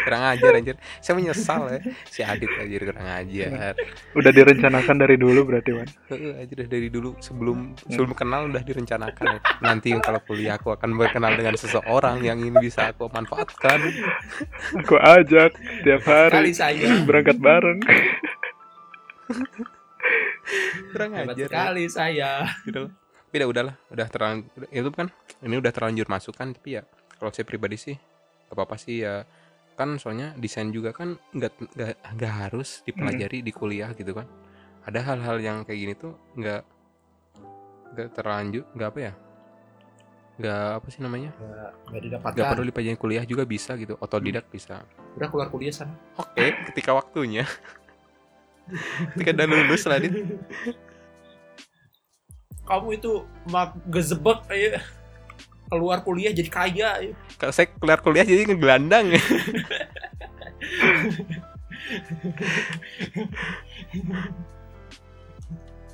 kurang ajar anjir saya menyesal ya si Adit anjir kurang ajar Udah direncanakan dari dulu berarti Wan. Heeh, anjir dari dulu sebelum sebelum kenal udah direncanakan ya. nanti kalau kuliah aku akan berkenal dengan seseorang yang ini bisa aku manfaatkan Aku ajak tiap kali hari saya berangkat bareng. kurang Hebat ajar ya. sekali saya. gitu loh. Tapi udah udahlah, udah terlanjur itu kan ini udah terlanjur masuk kan tapi ya kalau saya pribadi sih gak apa-apa sih ya kan soalnya desain juga kan nggak nggak harus dipelajari di kuliah gitu kan ada hal-hal yang kayak gini tuh nggak nggak terlanjur nggak apa ya nggak apa sih namanya Nggak- Nggak didapatkan. nggak perlu dipelajari kuliah juga bisa gitu otodidak bisa Udah keluar kuliah sana. oke ketika waktunya ketika udah lulus lah. Kamu itu mak gezebek aja. Keluar kuliah jadi kaya. kalau saya keluar kuliah jadi ngegelandang.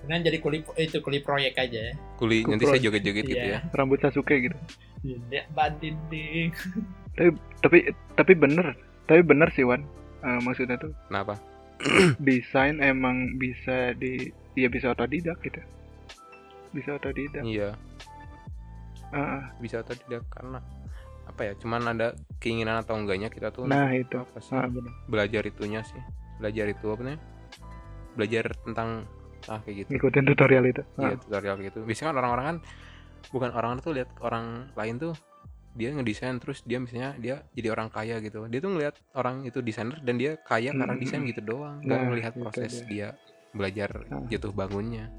Dengan jadi kuli itu kuli proyek aja ya. kuli nanti saya joget-joget gitu Iya. ya rambut Sasuke gitu. Ya, banding ding. tapi tapi bener. Tapi bener sih Wan. Eh, maksudnya tuh kenapa? desain emang bisa di ya bisa otodidak gitu. Bisa otodidak. Iya ah. bisa atau tidak karena apa ya cuman ada keinginan atau enggaknya kita tuh nah itu apa sih ah, bener. belajar itunya sih belajar itu apa namanya belajar tentang ah kayak gitu ngikutin tutorial itu iya Ah, tutorial kayak gitu biasanya kan orang-orang kan bukan orang tuh lihat orang lain tuh dia ngedesain terus dia misalnya dia jadi orang kaya gitu dia tuh ngelihat orang itu desainer dan dia kaya karena Hmm, desain hmm. gitu doang nggak Nah, melihat proses dia. dia belajar Ah. jatuh bangunnya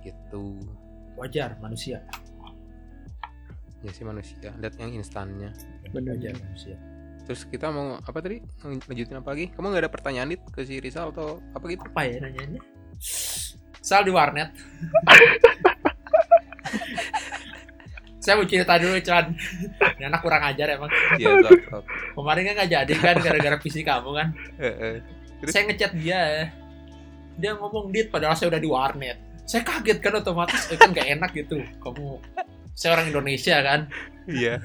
gitu Wajar manusia. Ya sih manusia lihat yang instannya Bener. Wajar manusia. Terus kita mau apa tadi? Lanjutin apa lagi? Kamu nggak ada pertanyaan dit ke si Rizal atau apa gitu? Apa ya nanyanya? Sal di warnet. Saya mau cerita dulu, Chan. Ini anak kurang ajar emang. Iya. Kemarin kan nggak jadi kan gara-gara visi kamu kan. Terus? Saya ngechat dia. Dia ngomong dit padahal saya udah di warnet. Saya kaget kan otomatis eh, kan gak enak gitu. Kamu saya orang Indonesia kan. Iya.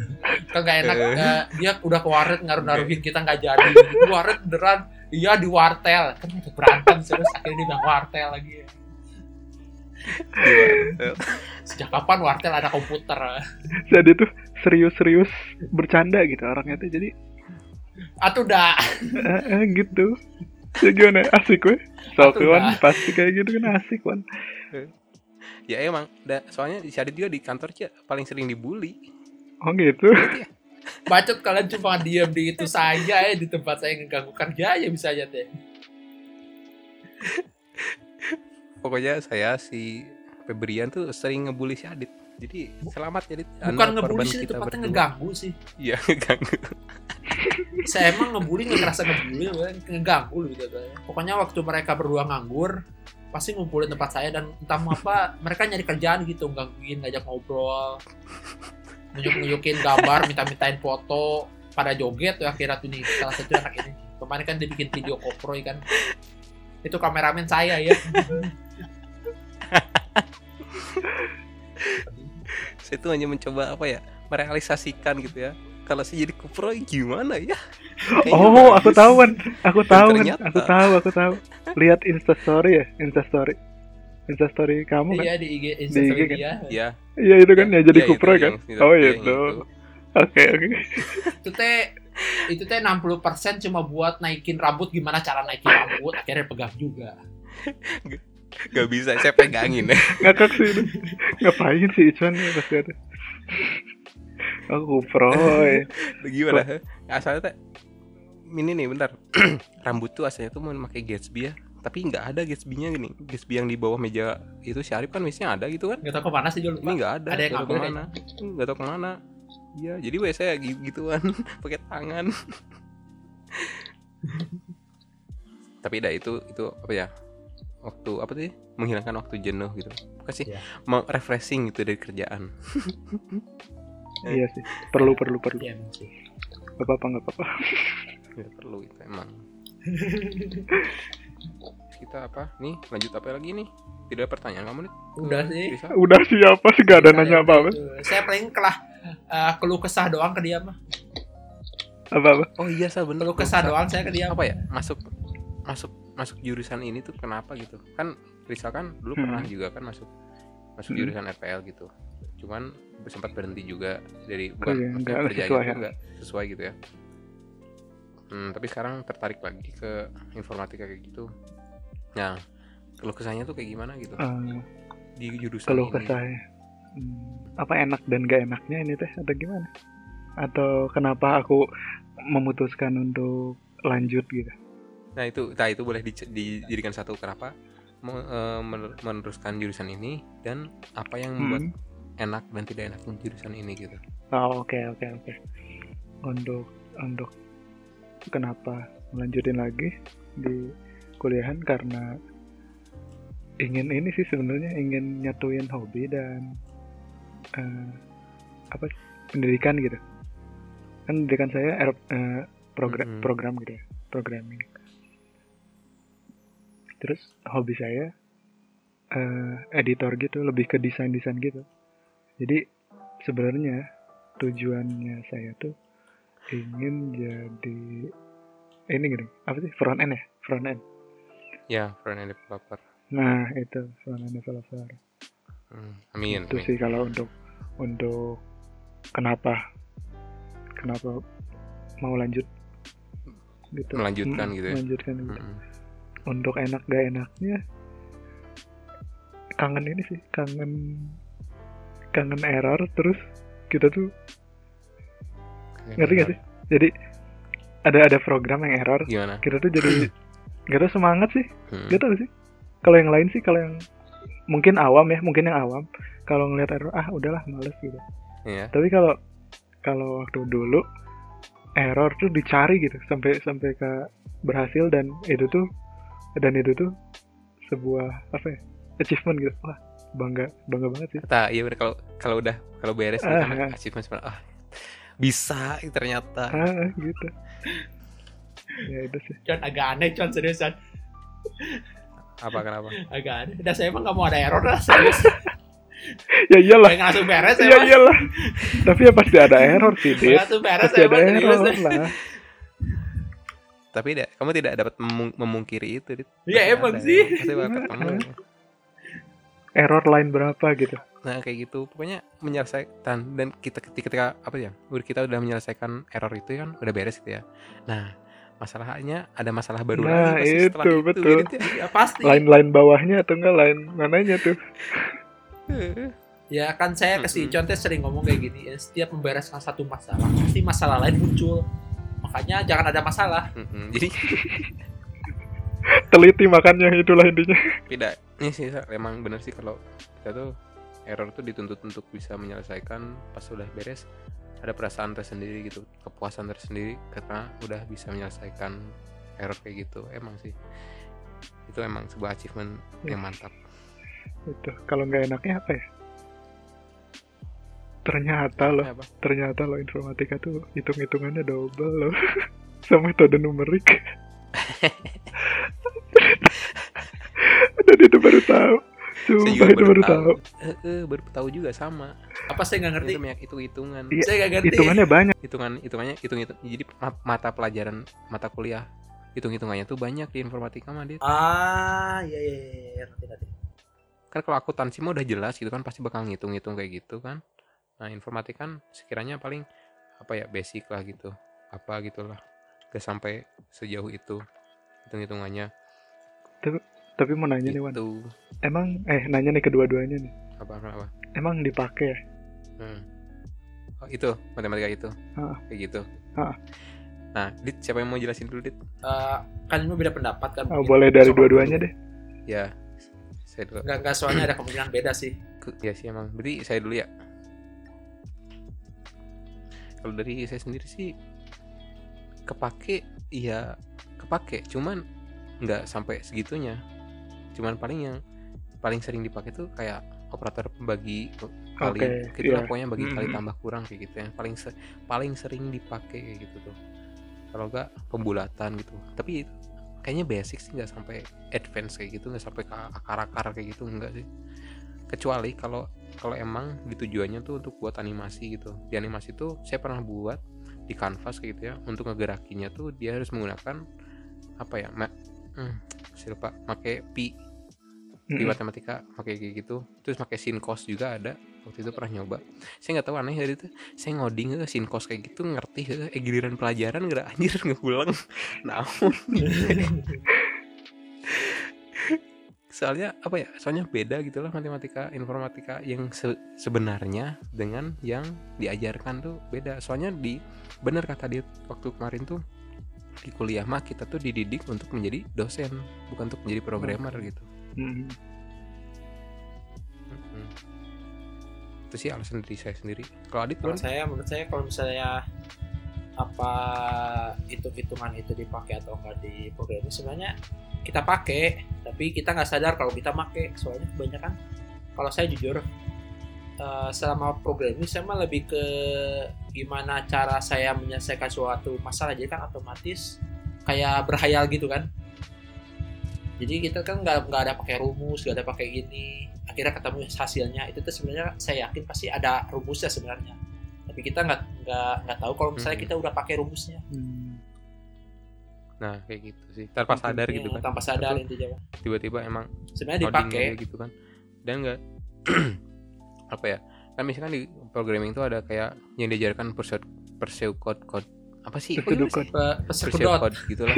Kan gak enak eh, dia udah ke warnet ngaruh-ngaruhin kita nggak jadi. Di warnet beneran Iya di wartel. Kan kita berantem terus akhirnya dia bilang wartel lagi. Iya. Sejak kapan wartel ada komputer? jadi tuh serius-serius bercanda gitu orangnya tuh jadi Atau udah eh, gitu ya gimana asik weh enggak. pasti kayak gitu kan asik Wan Ya emang, da, soalnya si Adit juga di kantor Cia paling sering dibully. oh gitu bacot kalian cuma diam di itu saja ya di tempat saya ngeganggu kerja ya bisa aja deh. Pokoknya saya si Febrian tuh sering ngebully si Adit. Jadi selamat ya Adit. Bukan ngebully sih, tepatnya berdua. ngeganggu sih. Iya, ngeganggu. Saya emang ngebully nggak kerasa ngebully, ngeganggu gitu. Pokoknya waktu mereka berdua nganggur, pasti ngumpulin tempat saya dan entah mau apa mereka nyari kerjaan gitu gangguin ngajak ngobrol nunjuk nunjukin gambar minta mintain foto pada joget tuh akhirnya tuh nih salah satu anak ini kemarin kan dia bikin video koproy kan itu kameramen saya ya Saya tuh hanya mencoba apa ya? Merealisasikan gitu ya. Kalau saya jadi kupro gimana ya? Kayaknya oh aku tahu Wan. Aku tahu ternyata- aku tahu aku tahu. Lihat instastory ya instastory instastory kamu kan? iya di IG Di IG Instagram kan? dia. Iya. iya itu kan ya jadi iya, kupro itu kan? yang- oh iya, itu. oke oke. Itu teh itu teh 60% cuma buat naikin rambut. Gimana cara naikin rambut? Akhirnya pegang juga. Gak bisa, saya pegangin ya. ngakak sih ngapain sih Icuan ya pasti ada aku kupro ya. Gimana? Asalnya teh ini nih bentar. Rambut tuh asalnya tuh mau pakai Gatsby ya. Tapi nggak ada Gatsby-nya gini. Gatsby yang di bawah meja itu si Arif kan biasanya ada gitu kan. nggak tahu ke mana sih dulu Ini nggak ada. Ada yang tahu ngambil ke mana. Nggak tahu ke mana. Iya, jadi gue saya gi- gituan pakai tangan. Tapi dah itu itu apa ya? Waktu apa sih? Menghilangkan waktu jenuh gitu. Bukan sih? Iya. Mau refreshing gitu dari kerjaan. iya sih perlu perlu perlu Iya, emang sih. gak apa apa gak apa apa Ya perlu itu emang. Kita apa? Nih lanjut apa lagi nih? Tidak ada pertanyaan kamu nih? udah sih Bisa? udah siapa sih gak ada nanya apa apa Itu. saya paling kelah eh, keluh kesah doang ke dia mah apa apa Oh iya sah bener. keluh kesah Bisa. doang saya ke dia Apa ya? Masuk masuk masuk jurusan ini tuh kenapa gitu? Kan Rizal kan dulu Hmm. pernah juga kan masuk masuk Hmm. jurusan RPL gitu. Cuman sempat berhenti juga dari Oh bukan iya, kerjanya sesuai ya. sesuai gitu ya. Hmm, tapi sekarang tertarik lagi ke informatika kayak gitu. Nah, keluh kesahnya tuh kayak gimana gitu Eh, di jurusan keluh ini kesah ya. Hmm, apa enak dan gak enaknya ini teh atau gimana? Atau kenapa aku memutuskan untuk lanjut gitu? nah itu nah itu boleh di- dijadikan satu kenapa eh, men- meneruskan jurusan ini dan apa yang membuat Hmm. Enak dan tidak enaknya jurusan ini gitu Oh, oke oke oke. Untuk untuk kenapa melanjutin lagi di kuliahan karena ingin ini sih sebenarnya ingin nyatuin hobi dan eh, apa pendidikan gitu. Kan pendidikan saya er- eh, program Mm-mm. program gitu ya, programming. Terus hobi saya eh, editor gitu, lebih ke desain-desain gitu. Jadi sebenarnya tujuannya saya tuh ingin jadi ini gini apa sih front end ya front end ya front end developer nah itu front end developer Hmm, amin, itu amin. sih kalau untuk untuk kenapa kenapa mau lanjut gitu Melanjutkan gitu ya? melanjutkan gitu. Mm-mm. untuk enak gak enaknya kangen ini sih kangen kangen error terus kita tuh ngerti gak sih? Jadi ada ada program yang error gimana? kita tuh jadi gak tau semangat sih. Hmm. gak tau sih. Kalau yang lain sih kalau yang mungkin awam ya mungkin yang awam. Kalau ngeliat error ah udahlah males gitu. Iya. tapi kalau kalau waktu dulu error tuh dicari gitu sampai sampai ke berhasil dan itu tuh dan itu tuh sebuah apa ya achievement gitu. Wah bangga bangga banget sih. Kata, iya bener kalau kalau udah kalau beres Ah, kan ah. achievement sebenarnya, ah bisa ternyata. Ah gitu. Ya itu sih. Con agak aneh Con seriusan apa kenapa? Agak aneh. Udah saya emang nggak mau ada error lah serius. Ya iyalah. Pengen langsung beres ya emang iyalah. Tapi ya pasti ada error sih langsung beres pasti ada emang serius. error lah. Tapi tidak kamu tidak dapat memung- memungkiri itu Dit. Iya, emang ada, sih. pasti bakal ketemu error lain berapa gitu nah kayak gitu pokoknya menyelesaikan dan kita ketika, ketika apa ya udah kita udah menyelesaikan error itu kan udah beres gitu ya nah masalahnya ada masalah baru Nah, lagi pasti setelah itu, betul. Dit, ya. ya pasti lain lain bawahnya atau enggak lain mananya tuh ya kan saya ke si Mm-mm. Con teh sering ngomong kayak gini ya, setiap membereskan satu masalah pasti masalah lain muncul makanya jangan ada masalah Mm-mm. jadi teliti makannya itulah intinya. Tidak ini sih emang bener sih kalau kita tuh error tuh dituntut untuk bisa menyelesaikan pas sudah beres ada perasaan tersendiri gitu kepuasan tersendiri karena udah bisa menyelesaikan error kayak gitu. Emang sih. Itu emang sebuah achievement yang mantap. Itu kalau nggak enaknya apa ya? Ternyata loh apa? ternyata loh informatika tuh hitung hitungannya double loh. Sama metode numerik dan itu baru tahu. Saya sumpah juga itu baru tahu. Eh, eh, baru tahu juga sama. Apa saya nggak ngerti? Itu banyak hitung hitungan Iya, saya nggak ngerti. hitungannya banyak. Hitungan hitungannya hitung hitung jadi ma- mata pelajaran mata kuliah hitung hitungannya tuh banyak di informatika mah Dit. ah iya iya iya iya, ngerti ngerti. Kan kalau akuntansi mah udah jelas gitu kan pasti bakal ngitung-ngitung kayak gitu kan. Nah informatik kan sekiranya paling apa ya basic lah gitu apa gitulah gak sampai sejauh itu hitung-hitungannya. Tapi mau nanya nih Wan. Gitu. Emang eh nanya nih kedua-duanya nih. Apa apa, apa. emang dipakai ya? Hmm. Oh, itu matematika itu. Ah. kayak gitu. Ah. nah dit siapa yang mau jelasin dulu dit? Eh, kan ini beda pendapat kan? Oh, boleh dari dua-duanya deh. Ya saya dulu. Nggak nggak soalnya ada kemungkinan beda sih. Ya sih emang. Berarti saya dulu ya. Kalau dari saya sendiri sih kepake iya kepake. Cuman nggak sampai segitunya. Cuman paling yang paling sering dipakai tuh kayak operator pembagi kali Oke, gitu lah iya. pokoknya bagi kali Mhm. tambah kurang kayak gitu ya. Paling se- paling sering dipakai kayak gitu tuh. Kalau nggak pembulatan gitu. Tapi kayaknya basic sih nggak sampai advance kayak gitu nggak sampai ke akar-akar kayak gitu enggak sih. Kecuali kalau kalau emang di tujuannya tuh untuk buat animasi gitu. Di animasi tuh saya pernah buat di canvas kayak gitu ya untuk ngegerakinya tuh dia harus menggunakan apa ya ma hmm, saya lupa pakai pi di matematika pakai kayak gitu. Terus pakai sin cos juga ada waktu itu pernah nyoba. Saya nggak tahu aneh dari itu. Saya ngoding ke sin cos kayak gitu ngerti heuh. eh giliran pelajaran nggak? Anjir ngulang naon soalnya apa ya soalnya beda gitu lah matematika informatika yang se- sebenarnya dengan yang diajarkan tuh beda. Soalnya di bener kata dia waktu kemarin tuh di kuliah mah kita tuh dididik untuk menjadi dosen bukan untuk menjadi programmer gitu. Hmm. Mm-mm. itu sih alasan dari saya sendiri. Kalau Adit Kalau saya menurut saya kalau misalnya apa hitung-hitungan itu dipakai atau enggak di programming sebenarnya kita pakai tapi kita nggak sadar kalau kita pakai soalnya kebanyakan kalau saya jujur eh, selama programming saya mah lebih ke gimana cara saya menyelesaikan suatu masalah. Jadi kan otomatis kayak berhayal gitu kan. Jadi kita kan nggak nggak ada pakai rumus nggak ada pakai ini akhirnya ketemu hasilnya. Itu tuh sebenarnya saya yakin pasti ada rumusnya sebenarnya tapi kita nggak nggak nggak tahu kalau misalnya Hmm. kita udah pakai rumusnya. Hmm. nah kayak gitu sih. Tanpa sadar gitu kan. tanpa sadar intinya. Tiba-tiba emang sebenarnya dipakai. gitu kan. Dan enggak apa ya kan misalkan di programming itu ada kayak yang diajarkan pursuit pursuit code code apa sih? Kok gimana Pseudo sih? pe- pursuit pesedot code gitulah.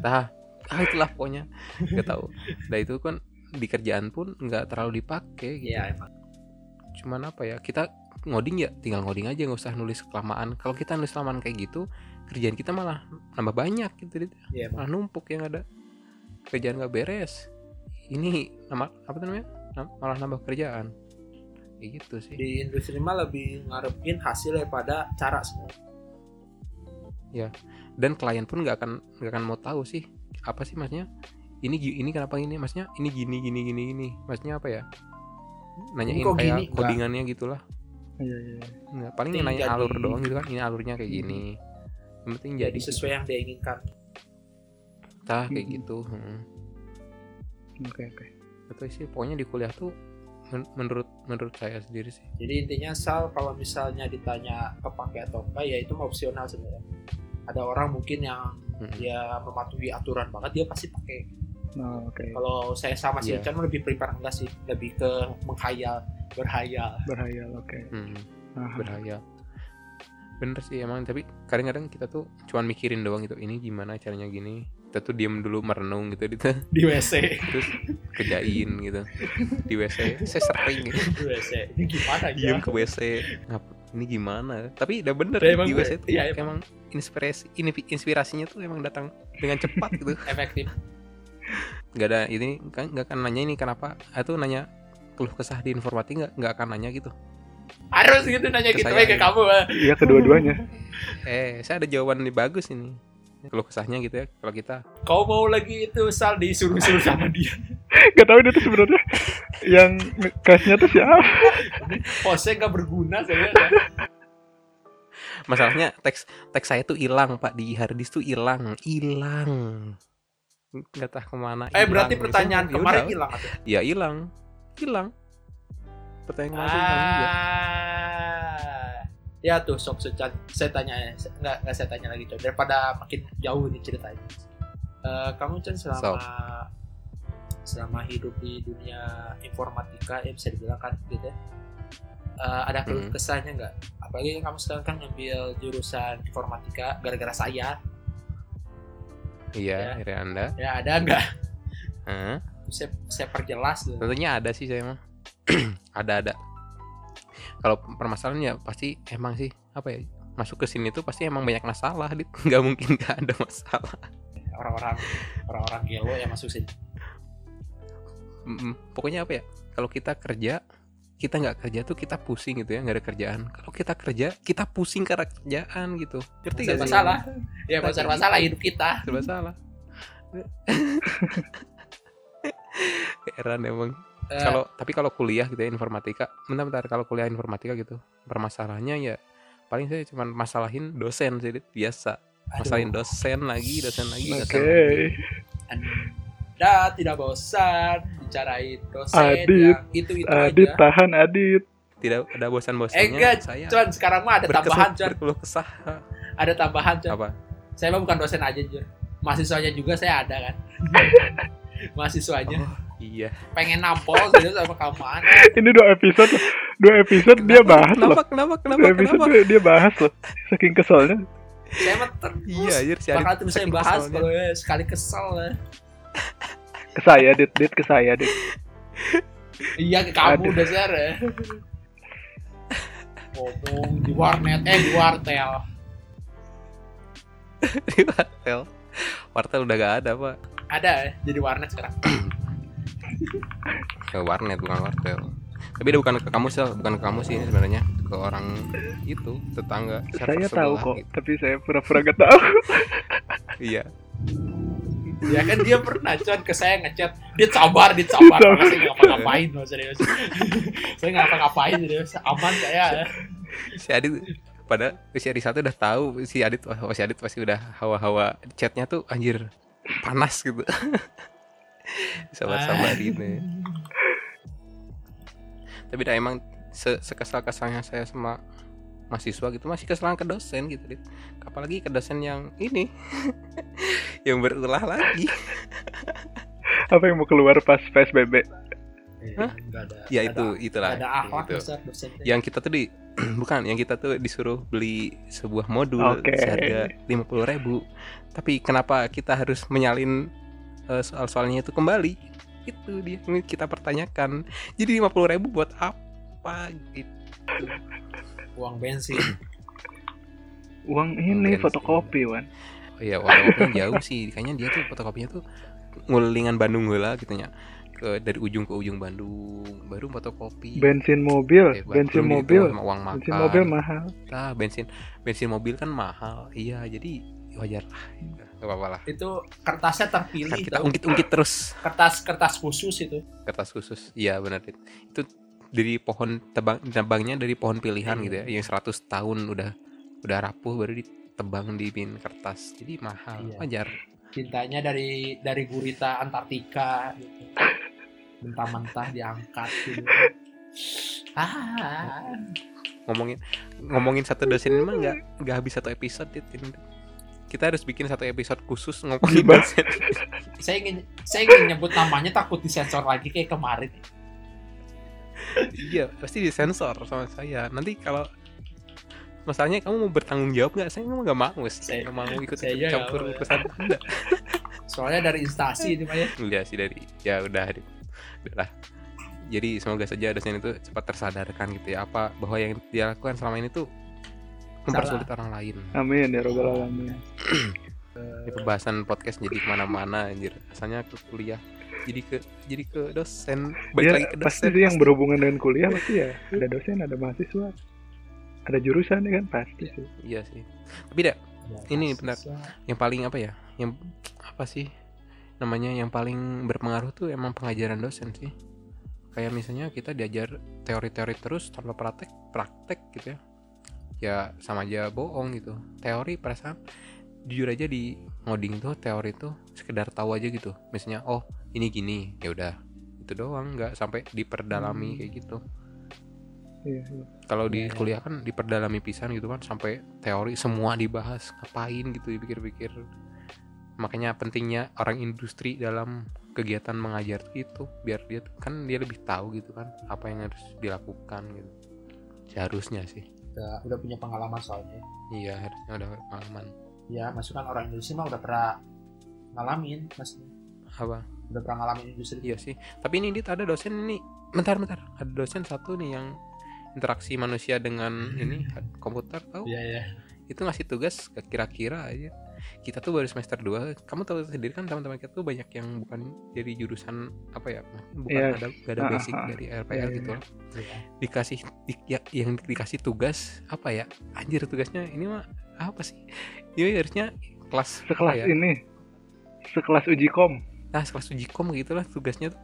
Nah ah itulah pokoknya. Nggak tahu. Nah itu kan di kerjaan pun nggak terlalu dipakai gitu. Iya emang. Cuman apa ya kita ngoding ya tinggal ngoding aja nggak usah nulis kelamaan. Kalau kita nulis kelamaan kayak gitu kerjaan kita malah nambah banyak gitu emang malah numpuk yang ada. Kerjaan nggak beres. Ini nama apa namanya? Nam- malah nambah kerjaan. Kayak gitu sih. Di industri mah lebih ngarepin hasil daripada cara sebenarnya dan klien pun nggak akan nggak akan mau tahu sih apa sih maksudnya? Ini ini kenapa ini? Maksudnya ini gini gini gini gini. Maksudnya apa ya? Nanyain kok kayak gini? Codingannya gitulah Iya iya. nggak paling nanya jadi- alur doang gitu kan ini alurnya kayak gini yang penting jadi jadi sesuai yang dia inginkan tah kayak Hmm. gitu hmm. Oke oke. itu sih pokoknya di kuliah tuh men- menurut menurut saya sendiri sih jadi intinya sal kalau misalnya ditanya kepake atau enggak ya itu opsional sebenarnya ada orang mungkin yang Mm-mm. dia mematuhi aturan banget dia pasti pakai Nah, oke. kalau saya sama si Iya. Chan mah lebih prepare enggak sih? Lebih ke menghayal berhayal. Berhayal oke. Hmm, Aha. berhayal. Bener sih emang tapi kadang-kadang kita tuh cuman mikirin doang gitu ini gimana caranya gini? Kita tuh diem dulu merenung gitu gitu di WC terus kerjain gitu. Di WC saya sering gitu. di WC ini gimana ya diem ke WC ngap ini gimana? Tapi udah bener Ya, emang di WC tuh iya, emang. inspirasi ini inspirasinya tuh emang datang dengan cepat gitu. Efektif nggak ada ini kan nggak akan nanya ini kenapa atau nanya keluh kesah di informatika nggak nggak akan nanya gitu harus gitu nanya Ke gitu saya. ke kamu ah. Iya kedua-duanya. eh saya ada jawaban yang bagus ini keluh kesahnya gitu ya kalau kita kau mau lagi itu sal disuruh-suruh sama dia Gak tahu dia tuh sebenarnya yang cashnya tuh siapa? pose gak berguna sebenarnya masalahnya teks teks saya tuh hilang pak di hard disk tuh hilang hilang nggak tahu ke mana eh berarti hilang. pertanyaan Ya kemarin hilang ya hilang. Hilang. Pertanyaan kemarin hilang juga. Ah. Ya tuh sok secan saya tanya ya nggak nggak saya tanya lagi coba daripada makin jauh nih ceritanya. Eh, kamu Chan selama selama hidup di dunia informatika ya bisa dibilang kan gitu ya. Eh, ada keluh Hmm. kesahnya nggak? Apalagi kamu sekarang kan ngambil jurusan informatika gara-gara saya iya Ya. anda? Ya ada nggak? Hah? saya saya perjelas dulu tentunya ada sih saya mah. Ada ada. Kalau permasalahan ya pasti emang sih apa ya masuk ke sini tuh pasti emang banyak masalah dit. Nggak mungkin nggak ada masalah. Orang-orang orang-orang gelo yang masuk sini. Pokoknya apa ya kalau kita kerja kita nggak kerja tuh kita pusing gitu ya nggak ada kerjaan. Kalau kita kerja kita pusing karena kerjaan gitu. Ngerti gak sih? salah ya Kita serba kayak salah gitu. hidup kita. Serba salah. Heran emang. Eh, kalau tapi kalau kuliah gitu ya informatika bentar bentar kalau kuliah informatika gitu permasalahannya ya paling saya cuma masalahin dosen sih biasa. Masalahin dosen lagi dosen lagi dosen lagi Anda tidak bosan bicarain dosen Adit, yang itu itu Adit aja. tahan Adit. tidak ada bosan Eh enggak, saya Con, sekarang mah ada tambahan, Con. berkeluh kesah Ada tambahan, Con. apa Saya mah bukan dosen aja, Jur. Mahasiswanya juga saya ada kan. Mahasiswanya oh iya pengen nampol gitu sama kamu Ini dua episode, dua episode dia bahas loh. kenapa kenapa kenapa Dua episode kenapa dia, dia bahas loh. Saking keselnya. Saya mah terus iya si bakal terus saya bahas kalau ya sekali kesel ya. Ke saya dit dit ke saya dit Iya ke kamu Aduh. dasar ya. Ngomong di warnet eh di wartel. di wartel wartel udah gak ada pak Ada ya jadi warnet sekarang. ke warnet bukan wartel tapi dia bukan ke kamu sih bukan ke kamu sih ini sebenarnya ke orang itu tetangga saya tahu kok gitu. tapi saya pura-pura gak tahu iya Ya kan dia pernah con ke saya ngechat dia sabar dia. Karena saya nggak ngapa-ngapain loh serius. Saya nggak ngapa-ngapain serius. Aman saya. Si Adit pada si Adit satu udah tahu si Adit wah si Adit pasti udah hawa-hawa chatnya tuh anjir panas gitu. Sabar-sabarin ya. tapi dah emang se sekesal-kesalnya saya sama mahasiswa gitu masih kesalan ke dosen gitu Dit. apalagi ke dosen yang ini yang berulah lagi apa yang mau keluar pas psbb Hah? Nggak ada ya itu ada, itulah ada akhlak itu. dasar dosen yang kita tuh di bukan yang kita tuh disuruh beli sebuah modul Oke. seharga lima puluh ribu tapi kenapa kita harus menyalin eh, soal-soalnya itu kembali itu dia yang kita pertanyakan jadi lima puluh ribu buat apa gitu uang bensin. Uang ini Bensin. fotokopi wan. Oh iya fotokopinya jauh sih. Kayaknya dia tuh fotokopinya tuh ngulingan Bandung heula gitu nya. Ke dari ujung ke ujung Bandung baru fotokopi. Bensin mobil Eh, bensin mobil. sama uang makan bensin mobil mahal. Tah, bensin bensin mobil kan mahal. Iya jadi wajar lah. Gak apa-apa lah. Itu kertasnya kan terpilih kita ungkit-ungkit terus. Kertas kertas khusus itu. Kertas khusus. Iya benar. Itu dari pohon tebang tebangnya dari pohon pilihan Iya. gitu ya yang 100 tahun udah udah rapuh baru ditebang di bin kertas jadi mahal Iya. wajar cintanya dari dari gurita Antartika gitu mentah-mentah diangkat gitu ah ngomongin ngomongin satu dosen mah nggak nggak habis satu episode. Ini. kita harus bikin satu episode khusus ngomongin Dibahas. dosen saya ingin saya ingin nyebut namanya takut disensor lagi kayak kemarin iya pasti disensor sama saya. Nanti kalau masalahnya kamu mau bertanggung jawab nggak? Saya nggak mau sih. Saya- nggak mau ikut saya campur ya. urusan anda. Soalnya dari instasi itu Pak ya. Udah sih dari ya udah udahlah. Jadi semoga saja dosen itu cepat tersadarkan gitu ya. Apa bahwa yang dia lakukan selama ini tuh mempersulit orang lain. Amin ya robbal alamin. Ini pembahasan podcast jadi ke mana-mana anjir. Asalnya ke kuliah jadi ke jadi ke dosen. Balik ya lagi ke pasti dosen sih yang berhubungan dengan kuliah pasti ya. Ada dosen ada mahasiswa. Ada jurusan ya kan? Pasti sih. Iya sih. Tapi Ini Ya, benar. mahasiswa. yang paling apa ya? Yang apa sih? Namanya yang paling berpengaruh tuh emang pengajaran dosen sih. Kayak misalnya kita diajar teori-teori terus tanpa praktek praktek gitu ya. Ya sama aja bohong gitu. Teori perasaan jujur aja di ngoding tuh teori tuh sekedar tahu aja gitu. Misalnya oh ini gini ya udah. Itu doang nggak sampai diperdalami Hmm. kayak gitu. Iya, iya. kalau di Iya, iya. kuliah kan diperdalami pisan gitu kan sampai teori semua dibahas ngapain gitu dipikir-pikir. Makanya pentingnya orang industri dalam kegiatan mengajar itu biar dia kan dia lebih tahu gitu kan apa yang harus dilakukan gitu. Seharusnya sih. Udah, udah punya pengalaman soalnya. Iya harusnya udah pengalaman ya maksudnya kan orang Indonesia mah udah pernah ngalamin maksudnya apa? Udah pernah ngalamin industri. Iya sih. Tapi ini dit ada dosen ini. Bentar bentar. Ada dosen satu nih yang interaksi manusia dengan ini komputer tahu iya iya. Itu ngasih tugas ke kira-kira aja. Kita tuh baru semester 2 kamu tahu sendiri kan teman-teman kita tuh banyak yang bukan dari jurusan apa ya? Bukan Iya. ada gak ada Ah, basic ah, dari Iya, RPL iya. gitu. Loh Iya. dikasih di- ya- yang dikasih tugas apa ya? Anjir tugasnya ini mah apa sih dia harusnya kelas sekelas ya? ini. Sekelas uji kom. Nah kelas uji kom gitu lah tugasnya tuh.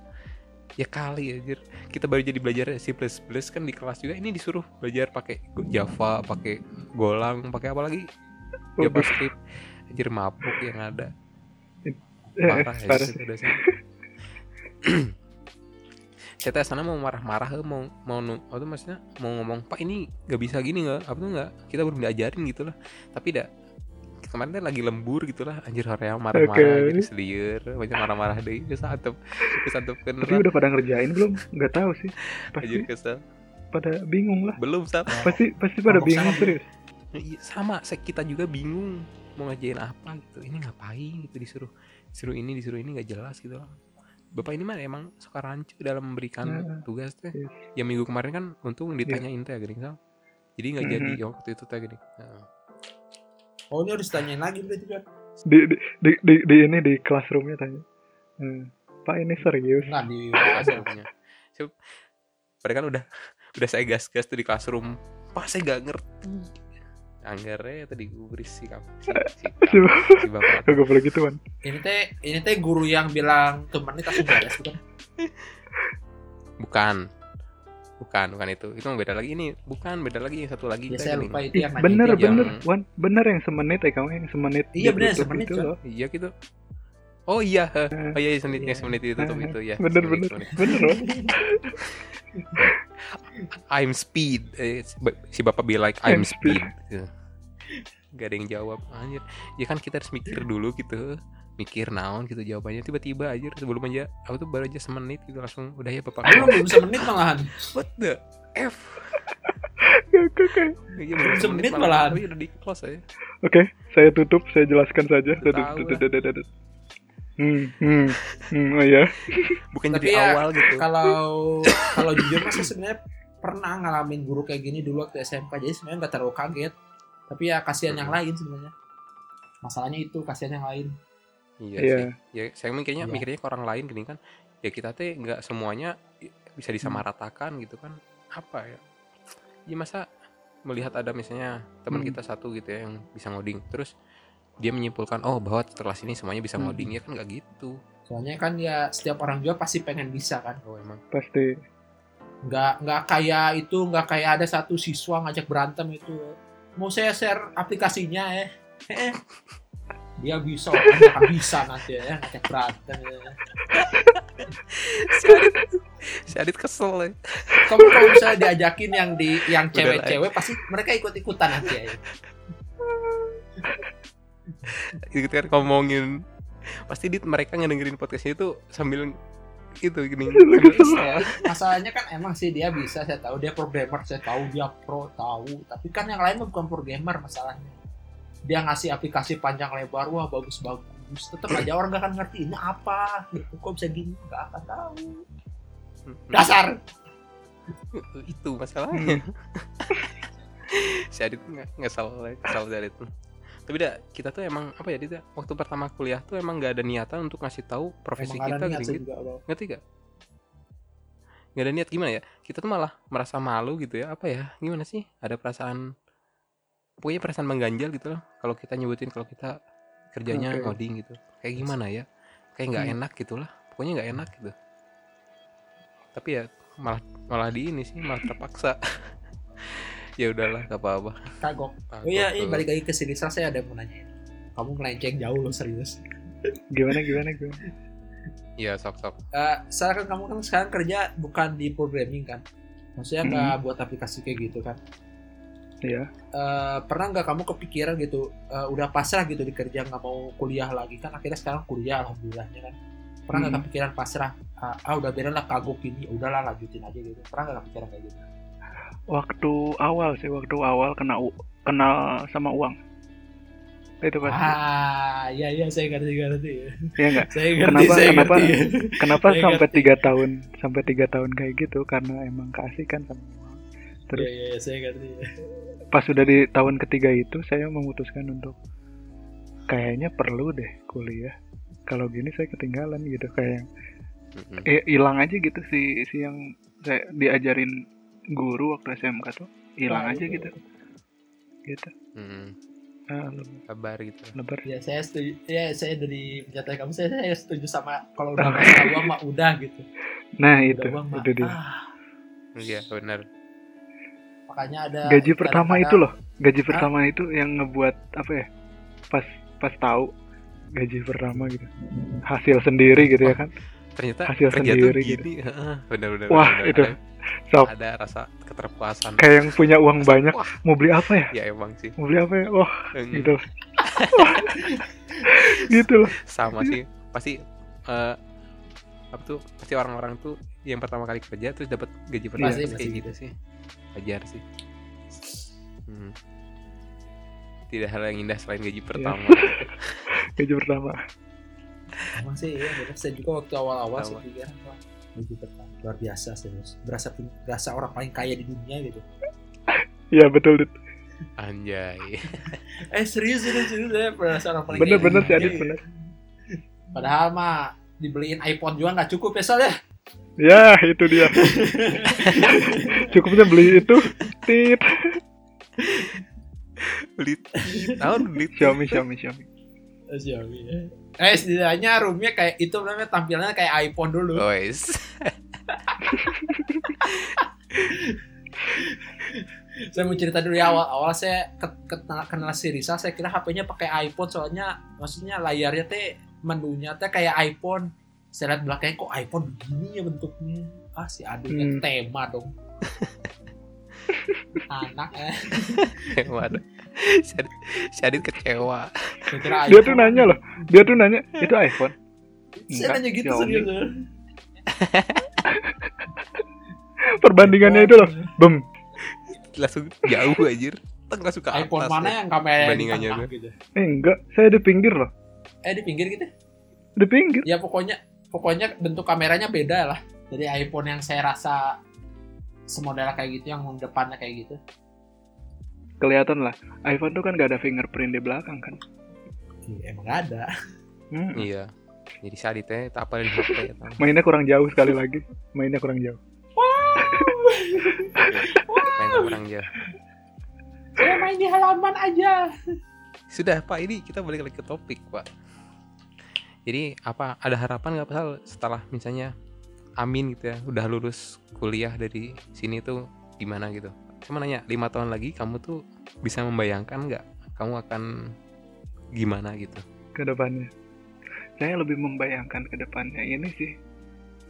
Ya kali anjir. Kita baru jadi belajar C++ kan di kelas juga. Ini disuruh belajar pakai Java pakai Golang pakai apa lagi. JavaScript. Anjir mabuk yang ada. Eh, parah ya dosen. saya. Teh sana mau marah-marah eh, mau mau tuh maksudnya? Mau ngomong pak ini nggak bisa gini nggak? Apa tuh nggak? Kita belum diajarin gitu lah. Tapi dah kemarin teh lagi lembur gitu lah. Anjir hoream marah-marah Oke. jadi seliur banyak marah-marah deh. Bisa antep bisa antep tapi udah pada ngerjain belum? Nggak tahu sih. Anjir pasti kesel. pada bingung lah. Belum sama pasti pasti pada Kelompok bingung sama serius. Iya, sama kita juga bingung mau ngajain apa gitu. Ini ngapain gitu disuruh disuruh ini disuruh ini nggak jelas gitu lah bapak ini mah emang suka rancu dalam memberikan Nah, tugas teh. yes. ya minggu kemarin kan untung ditanyain teh gini kan jadi nggak Mhm. jadi waktu itu teh gini. Nah, Oh ini harus tanyain lagi berarti kan? di, di, di, di, di ini di classroomnya tanya. "Eh, Pak ini serius? Enggak di classroomnya. Padahal kan udah udah saya gas-gas tuh di classroom. Pas saya gak ngerti. Anggarnya tadi gue berisi kamu. Si, si, Si si bapak. Boleh gitu kan ini teh ini teh guru yang bilang menit langsung beres bukan? bukan bukan bukan itu. Itu beda lagi. Ini bukan beda lagi. Yang satu lagi Ya saya lupa itu yang bener itu bener. yang- Wan bener yang semenit ya kamu yang semenit Iya, bener, semenit, itu loh. Iya gitu. Oh iya. Eh, oh iya semenit Iya. semenit itu tutup Eh, itu. Ya bener semenit, bener. semenit. bener I'm speed. Eh, si ba- si bapak be like I'm I'm speed. Gak ada yang jawab. Anjir. Ya kan kita harus mikir dulu gitu mikir naon gitu jawabannya tiba-tiba aja sebelum aja aku tuh baru aja semenit gitu langsung udah ya bapak Lu belum bisa menit malahan. what the f Oke, Iya, belum Semenit malah. malahan. Tapi udah di close aja Oke, saya tutup, saya jelaskan saja. Hmm, hmm, hmm, oh ya. bukan Tapi jadi ya, awal gitu Kalau kalau jujur mas saya sebenarnya pernah ngalamin guru kayak gini dulu waktu SMK jadi sebenarnya nggak terlalu kaget. Tapi ya kasihan yang Mhm. lain sebenarnya. Masalahnya itu kasihan yang lain. Iya Iya. sih ya saya mikirnya Iya. mikirnya ke orang lain gini kan ya kita teh nggak semuanya bisa disamaratakan gitu kan apa ya ya masa melihat ada misalnya teman Hmm. kita satu gitu ya yang bisa ngoding terus dia menyimpulkan oh bahwa setelah sini semuanya bisa Hmm. ngoding ya kan nggak gitu Soalnya kan ya setiap orang juga pasti pengen bisa kan. oh emang Pasti. Nggak nggak kayak itu nggak kayak ada satu siswa ngajak berantem itu. Mau saya share aplikasinya ya. Eh, dia bisa, kan akan bisa nanti ya ngajak berantem. Ya. si Adit si Adit kesel ya Kamu kalau misalnya diajakin yang di yang cewek-cewek pasti mereka ikut-ikutan nanti ya. gitu kan ngomongin pasti dit mereka ngedengerin podcastnya itu sambil itu gini. Masalahnya kan emang sih dia bisa, saya tahu dia programmer, saya tahu dia pro, tahu. Tapi kan yang lain bukan programmer masalahnya. Dia ngasih aplikasi panjang lebar, wah bagus-bagus. Tetap aja orang gak akan ngerti ini apa. Gitu. Kok bisa gini? Gak akan tahu. Dasar. itu masalahnya si Adit nggak ngesel kesal dari itu tapi dah kita tuh emang apa ya Dit ya, waktu pertama kuliah tuh emang nggak ada niatan untuk ngasih tahu profesi Emang kita gitu, ngerti gak nggak ada niat gimana ya kita tuh malah merasa malu gitu ya apa ya gimana sih ada perasaan pokoknya perasaan mengganjal gitu loh kalau kita nyebutin kalau kita kerjanya Oke. ngoding gitu kayak gimana ya kayak nggak Hmm. enak gitu lah pokoknya nggak enak gitu tapi ya malah malah di ini sih malah terpaksa ya udahlah gak apa-apa Kagok. Oh iya, ini tuh. balik lagi ke sini. Saya ada yang mau nanya. Kamu melenceng jauh loh serius. Gimana, gimana, gimana? iya sok sok Eh, sekarang kan kamu kan sekarang kerja bukan di programming kan? Maksudnya nggak buat aplikasi kayak gitu kan? Iya. Eh, pernah nggak kamu kepikiran gitu eh, udah pasrah gitu di kerja nggak mau kuliah lagi kan akhirnya sekarang kuliah alhamdulillahnya kan pernah nggak Hmm. kepikiran pasrah ah, ah, udah biarin lah kagok ini udahlah lanjutin aja gitu pernah nggak kepikiran kayak gitu Waktu awal sih, waktu awal kena kenal sama uang. Itu pasti. ah iya iya saya ngerti ngerti Iya nggak? saya ngerti Kenapa- saya kenapa- ngerti Kenapa Saya sampai tiga tahun, sampai tiga tahun kayak gitu? Karena emang keasikan sama uang. Terus iya iya saya ngerti pas sudah di tahun ketiga itu saya memutuskan untuk kayaknya perlu deh kuliah. Kalau gini saya ketinggalan gitu kayak eh, hilang aja gitu si si yang saya diajarin guru waktu SMK tuh hilang Wah, aja itu. gitu. Gitu. Mm-mm. Ah, le- kabar gitu lebar. ya saya setuju ya saya dari pernyataan kamu saya, saya setuju sama kalau udah masalah uang mah udah gitu Nah, udah itu. uang mah Itu dia. ah, iya benar makanya ada Gaji pertama itu loh. Gaji pertama itu yang ngebuat apa ya? Pas pas tahu gaji pertama gitu. Hasil sendiri gitu ya kan. ternyata Hasil kerja sendiri tuh gitu. gini heeh, benar-benar Wah, benar. itu. ada, Sob, ada rasa keterpuasan kayak yang punya uang banyak wah mau beli apa ya? ya emang sih Mau beli apa ya? Wah, Mm. gitu. gitu loh. sama sih pasti eh, apa tuh pasti orang-orang tuh yang pertama kali kerja terus dapat gaji pertama Pasti, terus kayak gitu sih wajar sih Hmm. tidak hal yang indah selain gaji pertama Gaji pertama. emang sih ya saya juga waktu awal-awal Sama. saya pikir wah begitu kan luar biasa serius berasa berasa orang paling kaya di dunia gitu Iya betul Dit. Anjay. eh serius ini serius ya berasa orang paling Bener kaya bener sih Adit bener. padahal mah dibeliin iPhone juga nggak cukup ya soalnya Ya itu dia. Cukupnya beli itu tit Beli tahun beli Xiaomi Xiaomi Xiaomi. Xiaomi ya. Eh setidaknya roomnya kayak itu namanya tampilannya kayak iPhone dulu. Guys. Saya mau cerita dulu ya awal awal saya ke- kenal, kenal si Risa saya kira HP-nya pakai iPhone soalnya maksudnya layarnya teh menunya teh kayak iPhone. Saya lihat belakangnya kok iPhone begini ya bentuknya. Ah si adiknya Hmm. tema dong. Anak eh. Waduh. Si Adit, si Adit kecewa. Dia tuh nanya loh. Dia tuh nanya itu iPhone. Saya Enggak, nanya gitu Xiaomi. serius. Perbandingannya itu loh. Bem. Langsung jauh anjir. Ke atas. iPhone mana ya. yang kamera di Bandingannya tengah tuh. gitu. Eh enggak, saya di pinggir loh. Eh di pinggir gitu. Di pinggir. ya pokoknya pokoknya bentuk kameranya beda lah dari iPhone yang saya rasa semodel kayak gitu yang depannya kayak gitu Kelihatan lah. iPhone tuh kan gak ada fingerprint di belakang kan. Iya, emang nggak ada Hmm. Iya. Jadi Adit teh tak apalin HP ya. tau. Mainnya kurang jauh sekali lagi. Mainnya kurang jauh. Main orang jauh. saya main di halaman aja Sudah Pak, ini kita balik lagi ke topik Pak. Jadi apa ada harapan nggak pasal setelah misalnya Amin gitu ya udah lulus kuliah dari sini tuh gimana gitu? Cuma nanya lima tahun lagi kamu tuh bisa membayangkan nggak kamu akan gimana gitu? ke depannya. Saya lebih membayangkan ke depannya ini sih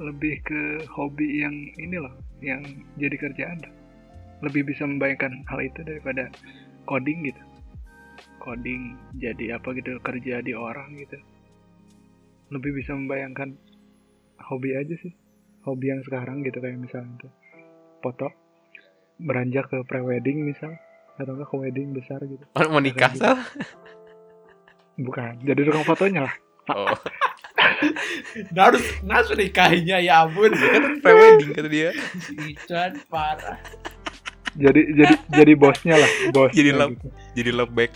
lebih ke hobi yang ini loh, yang jadi kerjaan. Lebih bisa membayangkan hal itu daripada coding gitu. Coding jadi apa gitu kerja di orang gitu. Lebih bisa membayangkan hobi aja sih. Hobi yang sekarang gitu kayak misalnya tuh foto beranjak ke prewedding misal atau enggak ke wedding besar gitu. Mau mau nikah Sal? Bukan, jadi tukang fotonya lah. Oh, Nah, harus harus nikahinya ya ampun prewedding kata dia. Ican parah jadi jadi jadi bosnya lah bos Jadi lab- Jadi lebek.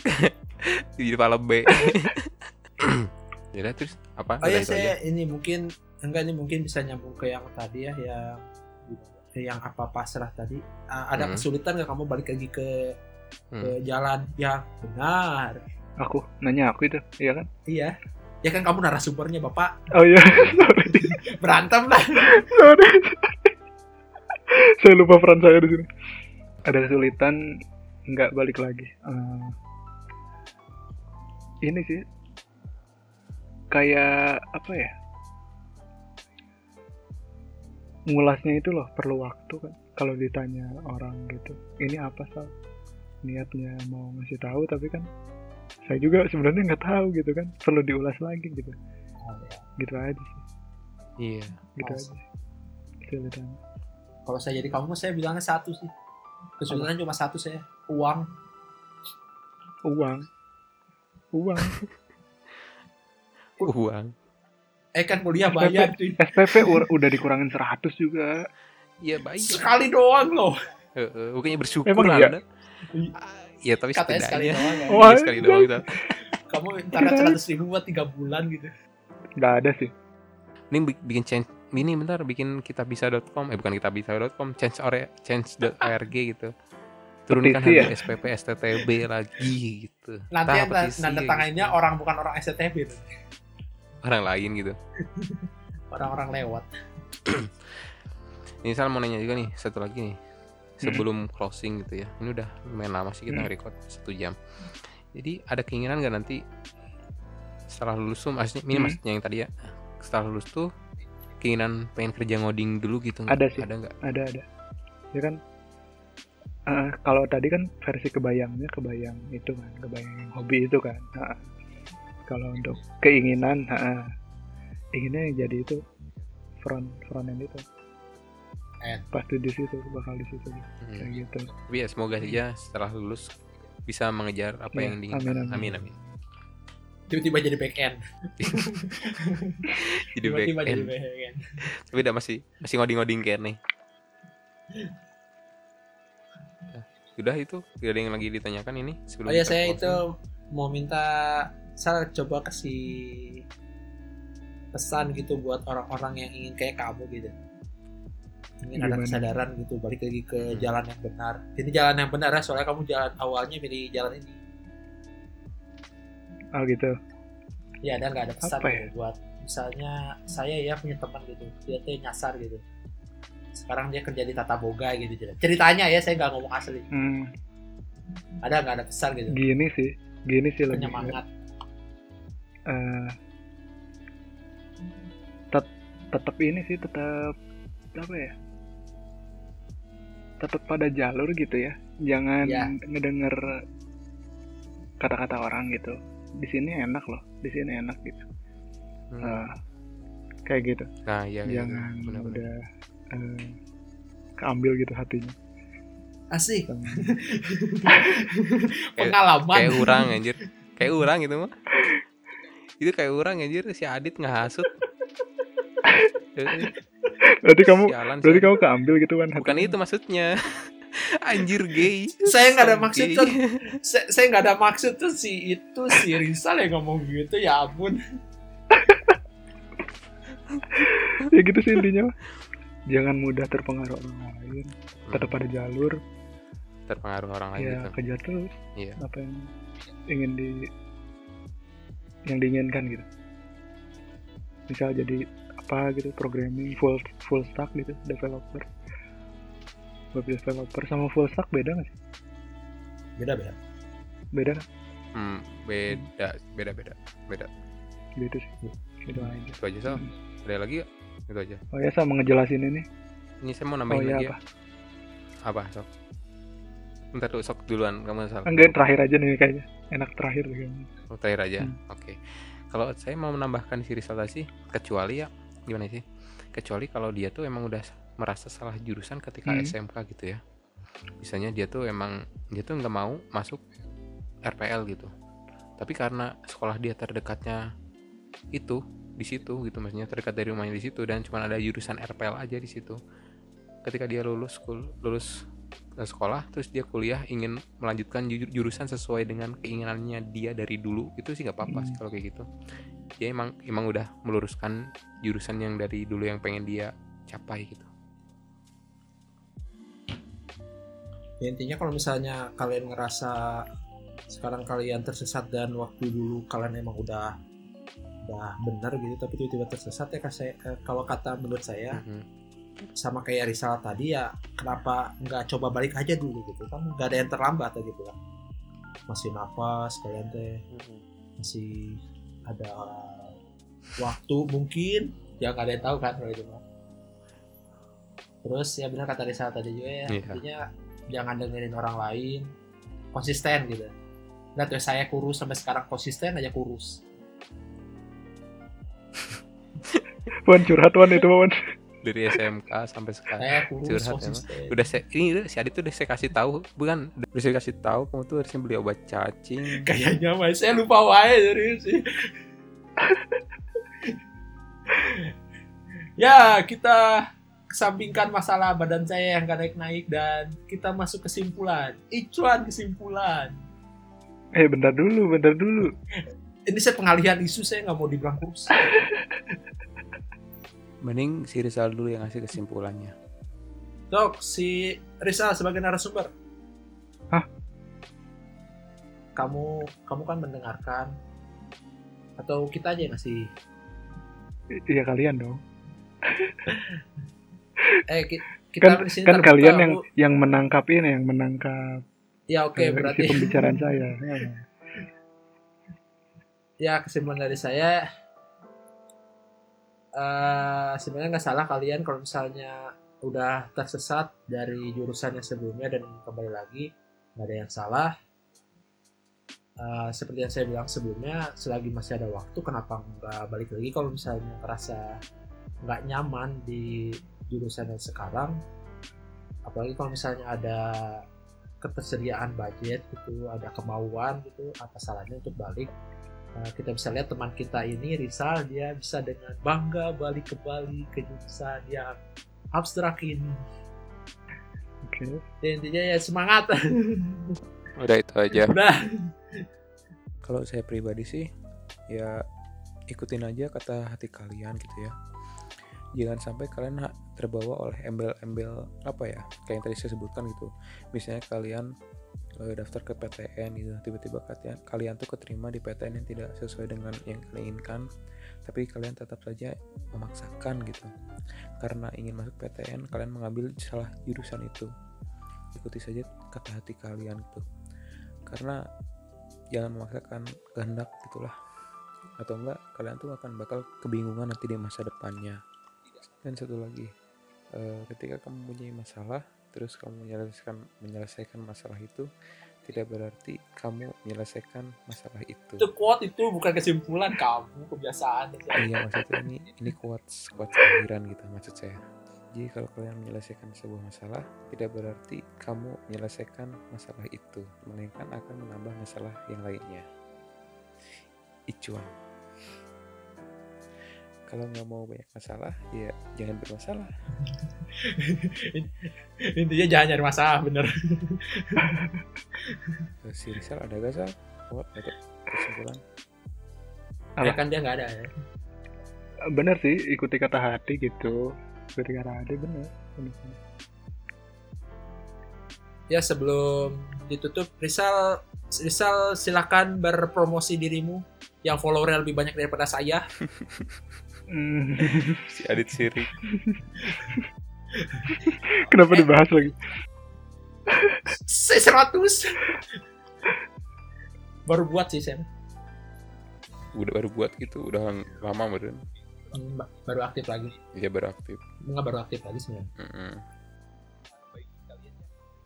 Jadi kepala B. ya terus apa? oh ya saya aja? ini mungkin enggak ini mungkin bisa nyambung ke yang tadi ya yang yang apa pasrah tadi. Ah, ada Hmm. kesulitan nggak kamu balik lagi ke ke Hmm. jalan? Yang benar. Aku nanya aku itu iya kan? Iya. Ya kan kamu narasumbernya bapak. Oh iya sorry. Berantem lah. Sorry. Saya lupa peran saya di sini. Ada kesulitan nggak balik lagi. Eh, ini sih kayak apa ya ngulasnya itu loh perlu waktu kan. Kalau ditanya orang gitu ini apa sal? Niatnya mau ngasih tahu tapi kan saya juga sebenarnya nggak tahu gitu kan. Perlu diulas lagi gitu. Gitu aja sih. Iya. gitu Mas. aja kesulitan kalau saya jadi kamu saya bilangnya satu sih. Kesulitan cuma satu saya. Uang. Uang. Uang Uang. eh kan kuliah bayar cuy SPP u- udah dikurangin 100 juga Iya baik. sekali doang loh Heeh, bukannya bersyukur Emang iya? Anda. Ah, Iya tapi katanya sekali doang ya. Wah, Iya, sekali doang gitu. kamu ntar seratus ribu buat tiga bulan gitu nggak ada sih Ini bi- bikin change ini bentar bikin kitabisa.com eh bukan kitabisa.com change ore change.org gitu. Turunkan Petisi harga SPP STTB lagi gitu. nanti yang nanda gitu. tangannya orang bukan orang STTB. Orang lain gitu. orang-orang lewat Ini saya mau nanya juga nih satu lagi nih sebelum closing gitu ya. Ini udah lumayan lama sih kita Hmm. record satu jam. Jadi ada keinginan nggak nanti setelah lulus tuh maksudnya ini Hmm. maksudnya yang tadi ya setelah lulus tuh keinginan pengen kerja ngoding dulu gitu? Ada sih. Ada nggak? ada ada ya kan eh, kalau tadi kan versi kebayangnya kebayang itu kan kebayang yang hobi itu kan Ha. Kalau untuk keinginan ha, inginnya yang jadi itu front front end itu End. pasti di situ bakal di situ Hmm. kayak gitu Tapi ya semoga saja setelah lulus bisa mengejar apa Iya, yang diinginkan. amin, amin. Amin amin. tiba-tiba jadi back end jadi back tiba-tiba jadi end back end tapi udah masih masih ngoding-ngoding kayak nih sudah itu tidak ada yang lagi ditanyakan ini sebelum oh ya saya itu mau minta saya coba kasih pesan gitu buat orang-orang yang ingin kayak kamu gitu. Ingin ada Gimana? kesadaran gitu balik lagi ke Hmm. jalan yang benar. Ini jalan yang benar ya soalnya kamu jalan awalnya milih jalan ini. Oh gitu. Ya ada nggak ada pesan Apa gitu ya? buat misalnya saya ya punya teman gitu dia tuh nyasar gitu. Sekarang dia kerja di Tata Boga gitu ceritanya ya saya nggak ngomong asli. Hmm, ada nggak ada pesan gitu? Gini sih gini sih lebih penyemangat eh tet tetap ini sih tetap apa ya? Tetap pada jalur gitu ya. Jangan Ya. ngedenger kata-kata orang gitu. Di sini enak loh di sini enak gitu. Hmm. Eh, kayak gitu. Nah iya iya, jangan benar-benar. udah eh, keambil gitu hatinya. Asik. Pengalaman. kayak orang anjir. Kayak orang gitu mah itu kayak orang anjir si Adit ngehasut. Eh, berarti kamu sialan berarti kamu keambil gitu kan? Bukan itu maksudnya. Anjir gay. Saya nggak ada maksud tuh saya, saya nggak ada maksud tuh si itu si Rizal yang ngomong gitu ya ampun. Ya gitu sih intinya. Jangan mudah terpengaruh orang lain. Tetap pada jalur. Terpengaruh orang lain ya gitu. kejar terus. Iya. apa yang ingin di yang diinginkan gitu. Misal jadi apa gitu programming full full stack gitu developer. Web developer sama full stack beda nggak sih? Beda beda. Beda Hmm, beda beda beda beda. Gitu sih. Gitu aja. Itu aja so ada lagi gak? itu aja. Oh ya sama ngejelasin ini. Ini saya mau oh nambahin ya lagi apa ya. apa? Sok bentar dulu sok duluan kamu salah enggak terakhir aja nih kayaknya enak terakhir kayaknya Oh, terakhir aja. Hmm. Oke. Kalau saya mau menambahkan si Rizal sih, kecuali ya gimana sih? Kecuali kalau dia tuh emang udah merasa salah jurusan ketika Hmm. SMK gitu ya. Misalnya dia tuh emang dia tuh nggak mau masuk RPL gitu. Tapi karena sekolah dia terdekatnya itu di situ gitu maksudnya terdekat dari rumahnya di situ dan cuma ada jurusan RPL aja di situ. Ketika dia lulus lulus sekolah terus dia kuliah ingin melanjutkan ju- jurusan sesuai dengan keinginannya dia dari dulu itu sih nggak apa-apa sih Hmm. kalau kayak gitu dia emang emang udah meluruskan jurusan yang dari dulu yang pengen dia capai gitu ya, intinya kalau misalnya kalian ngerasa sekarang kalian tersesat dan waktu dulu kalian emang udah udah benar gitu tapi tiba-tiba tersesat ya kas- eh, kalau kata menurut saya Mhm. Sama kayak Rizal tadi ya kenapa nggak coba balik aja dulu gitu kan? Nggak ada yang terlambat ya gitu kan. Masih nafas kalian teh. Masih ada waktu mungkin. Ya nggak ada yang tahu kan kalau itu mah terus ya benar kata Rizal tadi juga ya Iya. intinya jangan dengerin orang lain. Konsisten gitu. Lihat ya saya kurus sampai sekarang konsisten aja kurus. Wan curhat Wan itu Wan dari SMK sampai sekarang. Kurus Curhat ya, udah saya ini udah si Adit tuh udah saya kasih tahu. Bukan udah saya kasih tahu kamu tuh harusnya beli obat cacing. Kayaknya mas. Saya lupa wae serius sih. Ya kita kesampingkan masalah badan saya yang gak naik-naik dan kita masuk kesimpulan. Icuan kesimpulan. Eh bentar dulu bentar dulu. Ini saya pengalihan isu saya nggak mau dibilang kurus mending si Rizal dulu yang ngasih kesimpulannya. Dok si Rizal sebagai narasumber. Hah? kamu kamu kan mendengarkan. Atau kita aja yang ngasih? Iya kalian dong. Eh ki- kan kita di sini kan kalian yang Bu. yang menangkap ini yang menangkap ya oke eh, berarti. pembicaraan saya. Ya, ya kesimpulan dari saya eh sebenarnya nggak salah kalian kalau misalnya udah tersesat dari jurusan yang sebelumnya dan kembali lagi nggak ada yang salah. Eh, seperti yang saya bilang sebelumnya selagi masih ada waktu kenapa nggak balik lagi kalau misalnya ngerasa nggak nyaman di jurusan yang sekarang? Apalagi kalau misalnya ada ketersediaan budget gitu ada kemauan gitu apa salahnya untuk balik kita bisa lihat teman kita ini Rizal dia bisa dengan bangga balik ke Bali ke jurusan yang abstrak ini. Oke. Ya, intinya ya semangat. Udah itu aja. Udah. Kalau saya pribadi sih ya ikutin aja kata hati kalian gitu ya. Jangan sampai kalian terbawa oleh embel-embel apa ya kayak yang tadi saya sebutkan gitu. Misalnya kalian eh, daftar ke PTN gitu, tiba-tiba kalian kalian tuh keterima di PTN yang tidak sesuai dengan yang kalian inginkan, tapi kalian tetap saja memaksakan gitu. Karena ingin masuk PTN, kalian mengambil salah jurusan itu. Ikuti saja kata hati kalian gitu. Karena jangan memaksakan kehendak gitulah atau enggak kalian tuh akan bakal kebingungan nanti di masa depannya dan satu lagi eh, ketika kamu mempunyai masalah terus kamu menyelesaikan menyelesaikan masalah itu tidak berarti kamu menyelesaikan masalah itu. Itu quote itu bukan kesimpulan kamu kebiasaan. iya maksudnya ini ini kuat kuat akhiran gitu maksud saya. Jadi kalau kalian menyelesaikan sebuah masalah tidak berarti kamu menyelesaikan masalah itu melainkan akan menambah masalah yang lainnya. Icuan kalau nggak mau banyak masalah ya jangan bermasalah Intinya jangan nyari masalah, bener. Terus si Rizal ada gak sal buat untuk kesimpulan Apa? Ya kan dia nggak ada ya. Bener sih, ikuti kata hati gitu. Ikuti kata hati bener. bener. bener. Ya sebelum ditutup, Rizal Rizal silakan berpromosi dirimu yang followernya lebih banyak daripada saya. Hmm. si Adit Siri Kenapa dibahas lagi? 100 baru buat sih Sam. Udah baru buat gitu udah lama meren Hmm, ba- baru aktif lagi. Dia baru aktif. Nggak baru aktif lagi sebenarnya. Mm-mm.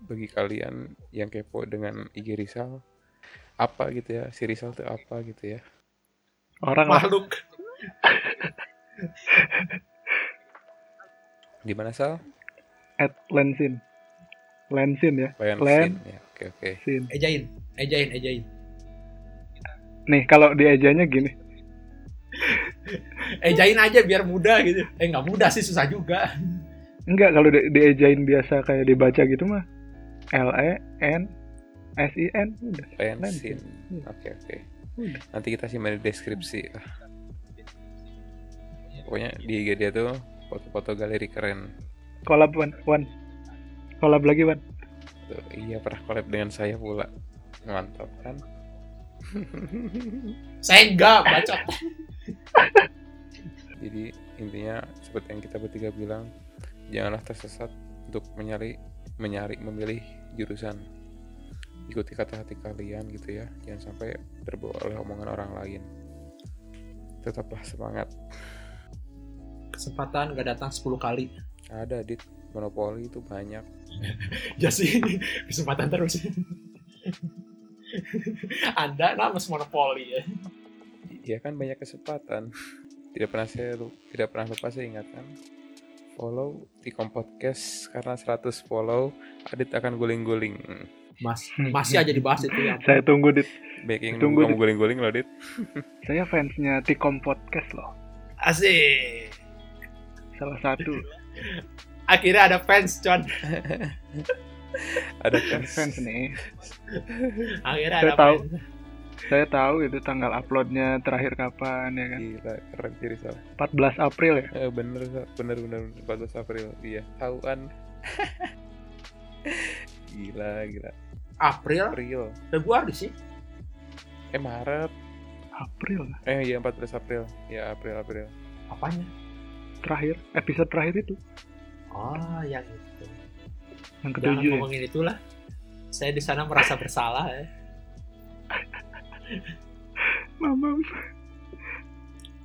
bagi kalian yang kepo dengan IG Rizal apa gitu ya? Si Rizal tuh apa gitu ya? Orang lah. makhluk di mana Sal At Lensin. Lensin ya. Lion Len. Ya oke oke Sin. ejain ejain ejain Nih, kalau diejanya gini. ejain aja biar mudah gitu eh nggak mudah sih susah juga Enggak, kalau di, diejain biasa kayak dibaca gitu mah. L E N S I N udah. Lion Lion Sin. Sin. oke oke Udah. nanti kita simpan di deskripsi. Pokoknya di IG dia tuh foto-foto galeri keren. Collab Wan. Wan. Collab lagi Wan. Tuh, iya pernah collab dengan saya pula. Mantap kan? Saya enggak baca jadi intinya seperti yang kita bertiga bilang janganlah tersesat untuk mencari menyari memilih jurusan. Ikuti kata hati kalian gitu ya. Jangan sampai terbawa oleh omongan orang lain. Tetaplah semangat kesempatan nggak datang 10 kali. Ada dit. Monopoli itu banyak. Ya sih kesempatan terus. Anda nama monopoli. Ya ya kan banyak kesempatan. Tidak pernah saya tidak pernah lupa saya ingatkan. Follow Tikom Podcast karena 100 follow Adit akan guling-guling. Mas masih aja dibahas itu ya. Saya tunggu dit. baik yang Tunggu, kamu guling-guling loh Dit. Saya fansnya Tikom Podcast loh. asik Salah satu. Akhirnya ada fans con ada kan fans. nih. akhirnya Saya ada tahu. fans. Saya tahu itu tanggal uploadnya terakhir kapan ya kan. gila keren sih Rizal. 14 April ya. eh, bener bener bener 14 April. Iya tahu kan gila gila. April? April. Februari sih. Eh Maret. April. Lah. eh iya 14 April. Ya April April. Apanya Terakhir episode terakhir itu. Oh yang itu. Yang jangan ketujuh ya. ngomongin itulah. Saya di sana merasa bersalah ya. Mamam.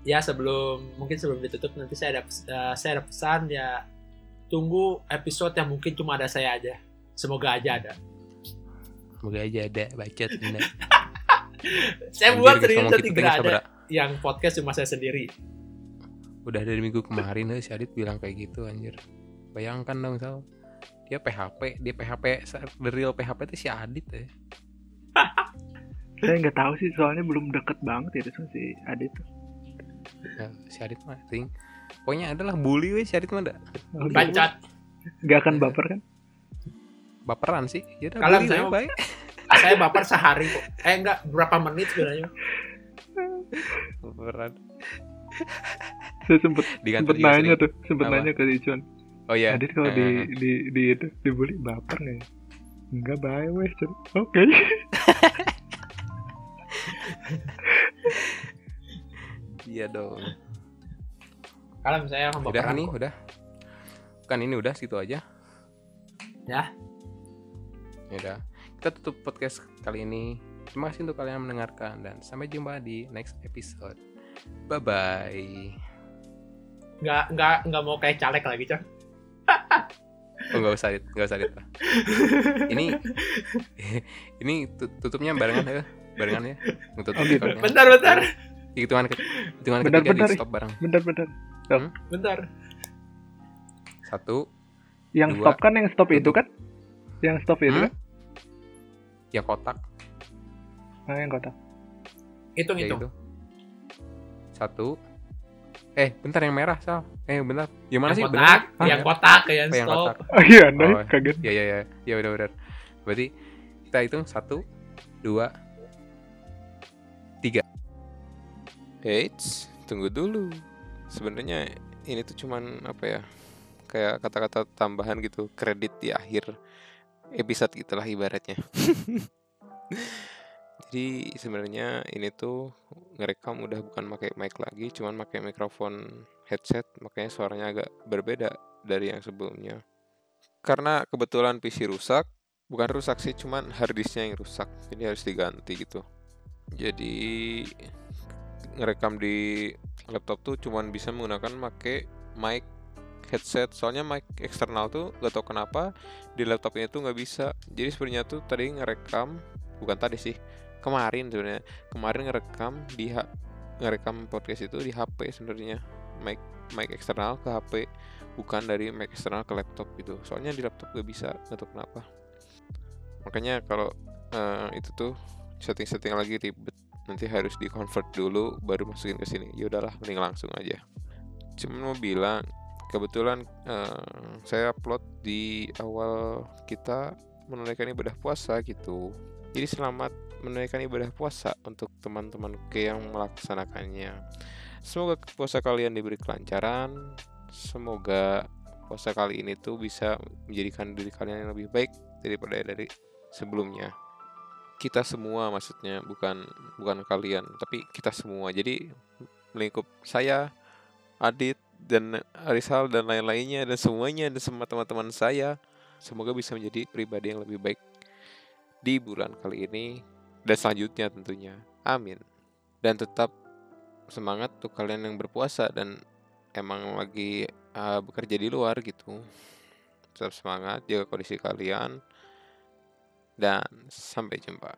ya sebelum mungkin sebelum ditutup nanti saya ada eh, saya ada pesan ya. Tunggu episode yang mungkin cuma ada saya aja. Semoga aja ada. Semoga aja ada bacot bener saya buat nanti gitu, tidak ada yang podcast cuma saya sendiri udah dari minggu kemarin eh, si Adit bilang kayak gitu anjir bayangkan dong Sal dia PHP dia PHP the real PHP itu si Adit ya saya nggak tahu sih soalnya belum deket banget ya sama si Adit tuh Ya, si Adit mah ting. Pokoknya adalah bully weh si Adit mah dah. Bacot. nggak akan baper kan Baperan sih. Ya udah Kalau saya- baik. Saya baper sehari kok. Eh enggak, berapa menit sebenarnya. Baperan. Saya sempet sempet nanya sering. tuh sempet Apa? nanya ke Icuan Oh iya. Adit kalau Eh, di eh, di di itu dibully baper nggak ya Enggak baik weh Cun. Oke Iya dong. Kalau misalnya Udah kok. udah. Kan ini udah situ aja. Ya. Ya udah. Kita tutup podcast kali ini. Terima kasih untuk kalian yang mendengarkan dan sampai jumpa di next episode. Bye bye. Enggak enggak enggak mau kayak caleg lagi, Cok. Oh nggak usah Dit. nggak usah Dit. ini ini tu- tutupnya barengan ya, barengan ya. Nutup Oh, gitu. Bentar, bentar. Hitungan ke, hitungan Bentar, ketiga bentar, di stop bareng. Bentar-bentar Bentar. Satu, Yang Dua. stop kan yang stop itu Tutup. kan Yang stop itu Hmm? kan ya kotak, Nah yang kotak Hitung ya hitung. itu. Satu. Eh, bentar yang merah, Sal. Eh, bentar. Gimana Yang sih? kotak, Bener? Hah? yang kotak yang Apa yang stop. kotak? Oh iya nah Oh. kaget Ya, ya, ya. Ya, udah, udah. Berarti kita hitung satu, dua, tiga. Eits, tunggu dulu. Sebenarnya ini tuh cuman apa ya? Kayak kata-kata tambahan gitu, kredit di akhir episode gitulah ibaratnya. Jadi sebenarnya ini tuh ngerekam udah bukan pakai mic lagi, cuman pakai mikrofon headset, makanya suaranya agak berbeda dari yang sebelumnya. Karena kebetulan PC rusak, bukan rusak sih, cuman harddisknya yang rusak, jadi harus diganti gitu. Jadi ngerekam di laptop tuh cuman bisa menggunakan pakai mic headset soalnya mic eksternal tuh gak tau kenapa di laptop ini tuh nggak bisa jadi sebenarnya tuh tadi ngerekam bukan tadi sih kemarin sebenarnya. Kemarin ngerekam di ha- ngerekam podcast itu di HP sebenarnya. Mic mic eksternal ke HP bukan dari mic eksternal ke laptop gitu. Soalnya di laptop gak bisa gak tau kenapa. Makanya kalau eh, itu tuh setting-setting lagi ribet. Nanti harus di convert dulu baru masukin ke sini. Ya udahlah mending langsung aja. Cuman mau bilang kebetulan eh, saya upload di awal kita menunaikan ibadah puasa gitu. Jadi selamat menunaikan ibadah puasa untuk teman-teman ke yang melaksanakannya. Semoga puasa kalian diberi kelancaran. Semoga puasa kali ini tuh bisa menjadikan diri kalian yang lebih baik daripada dari sebelumnya. Kita semua maksudnya bukan bukan kalian tapi kita semua. Jadi melingkup saya Adit dan Arisal dan lain-lainnya dan semuanya dan semua teman-teman saya semoga bisa menjadi pribadi yang lebih baik di bulan kali ini dan selanjutnya tentunya. Amin. Dan tetap semangat untuk kalian yang berpuasa dan emang lagi uh, bekerja di luar gitu. Tetap semangat jaga kondisi kalian. Dan sampai jumpa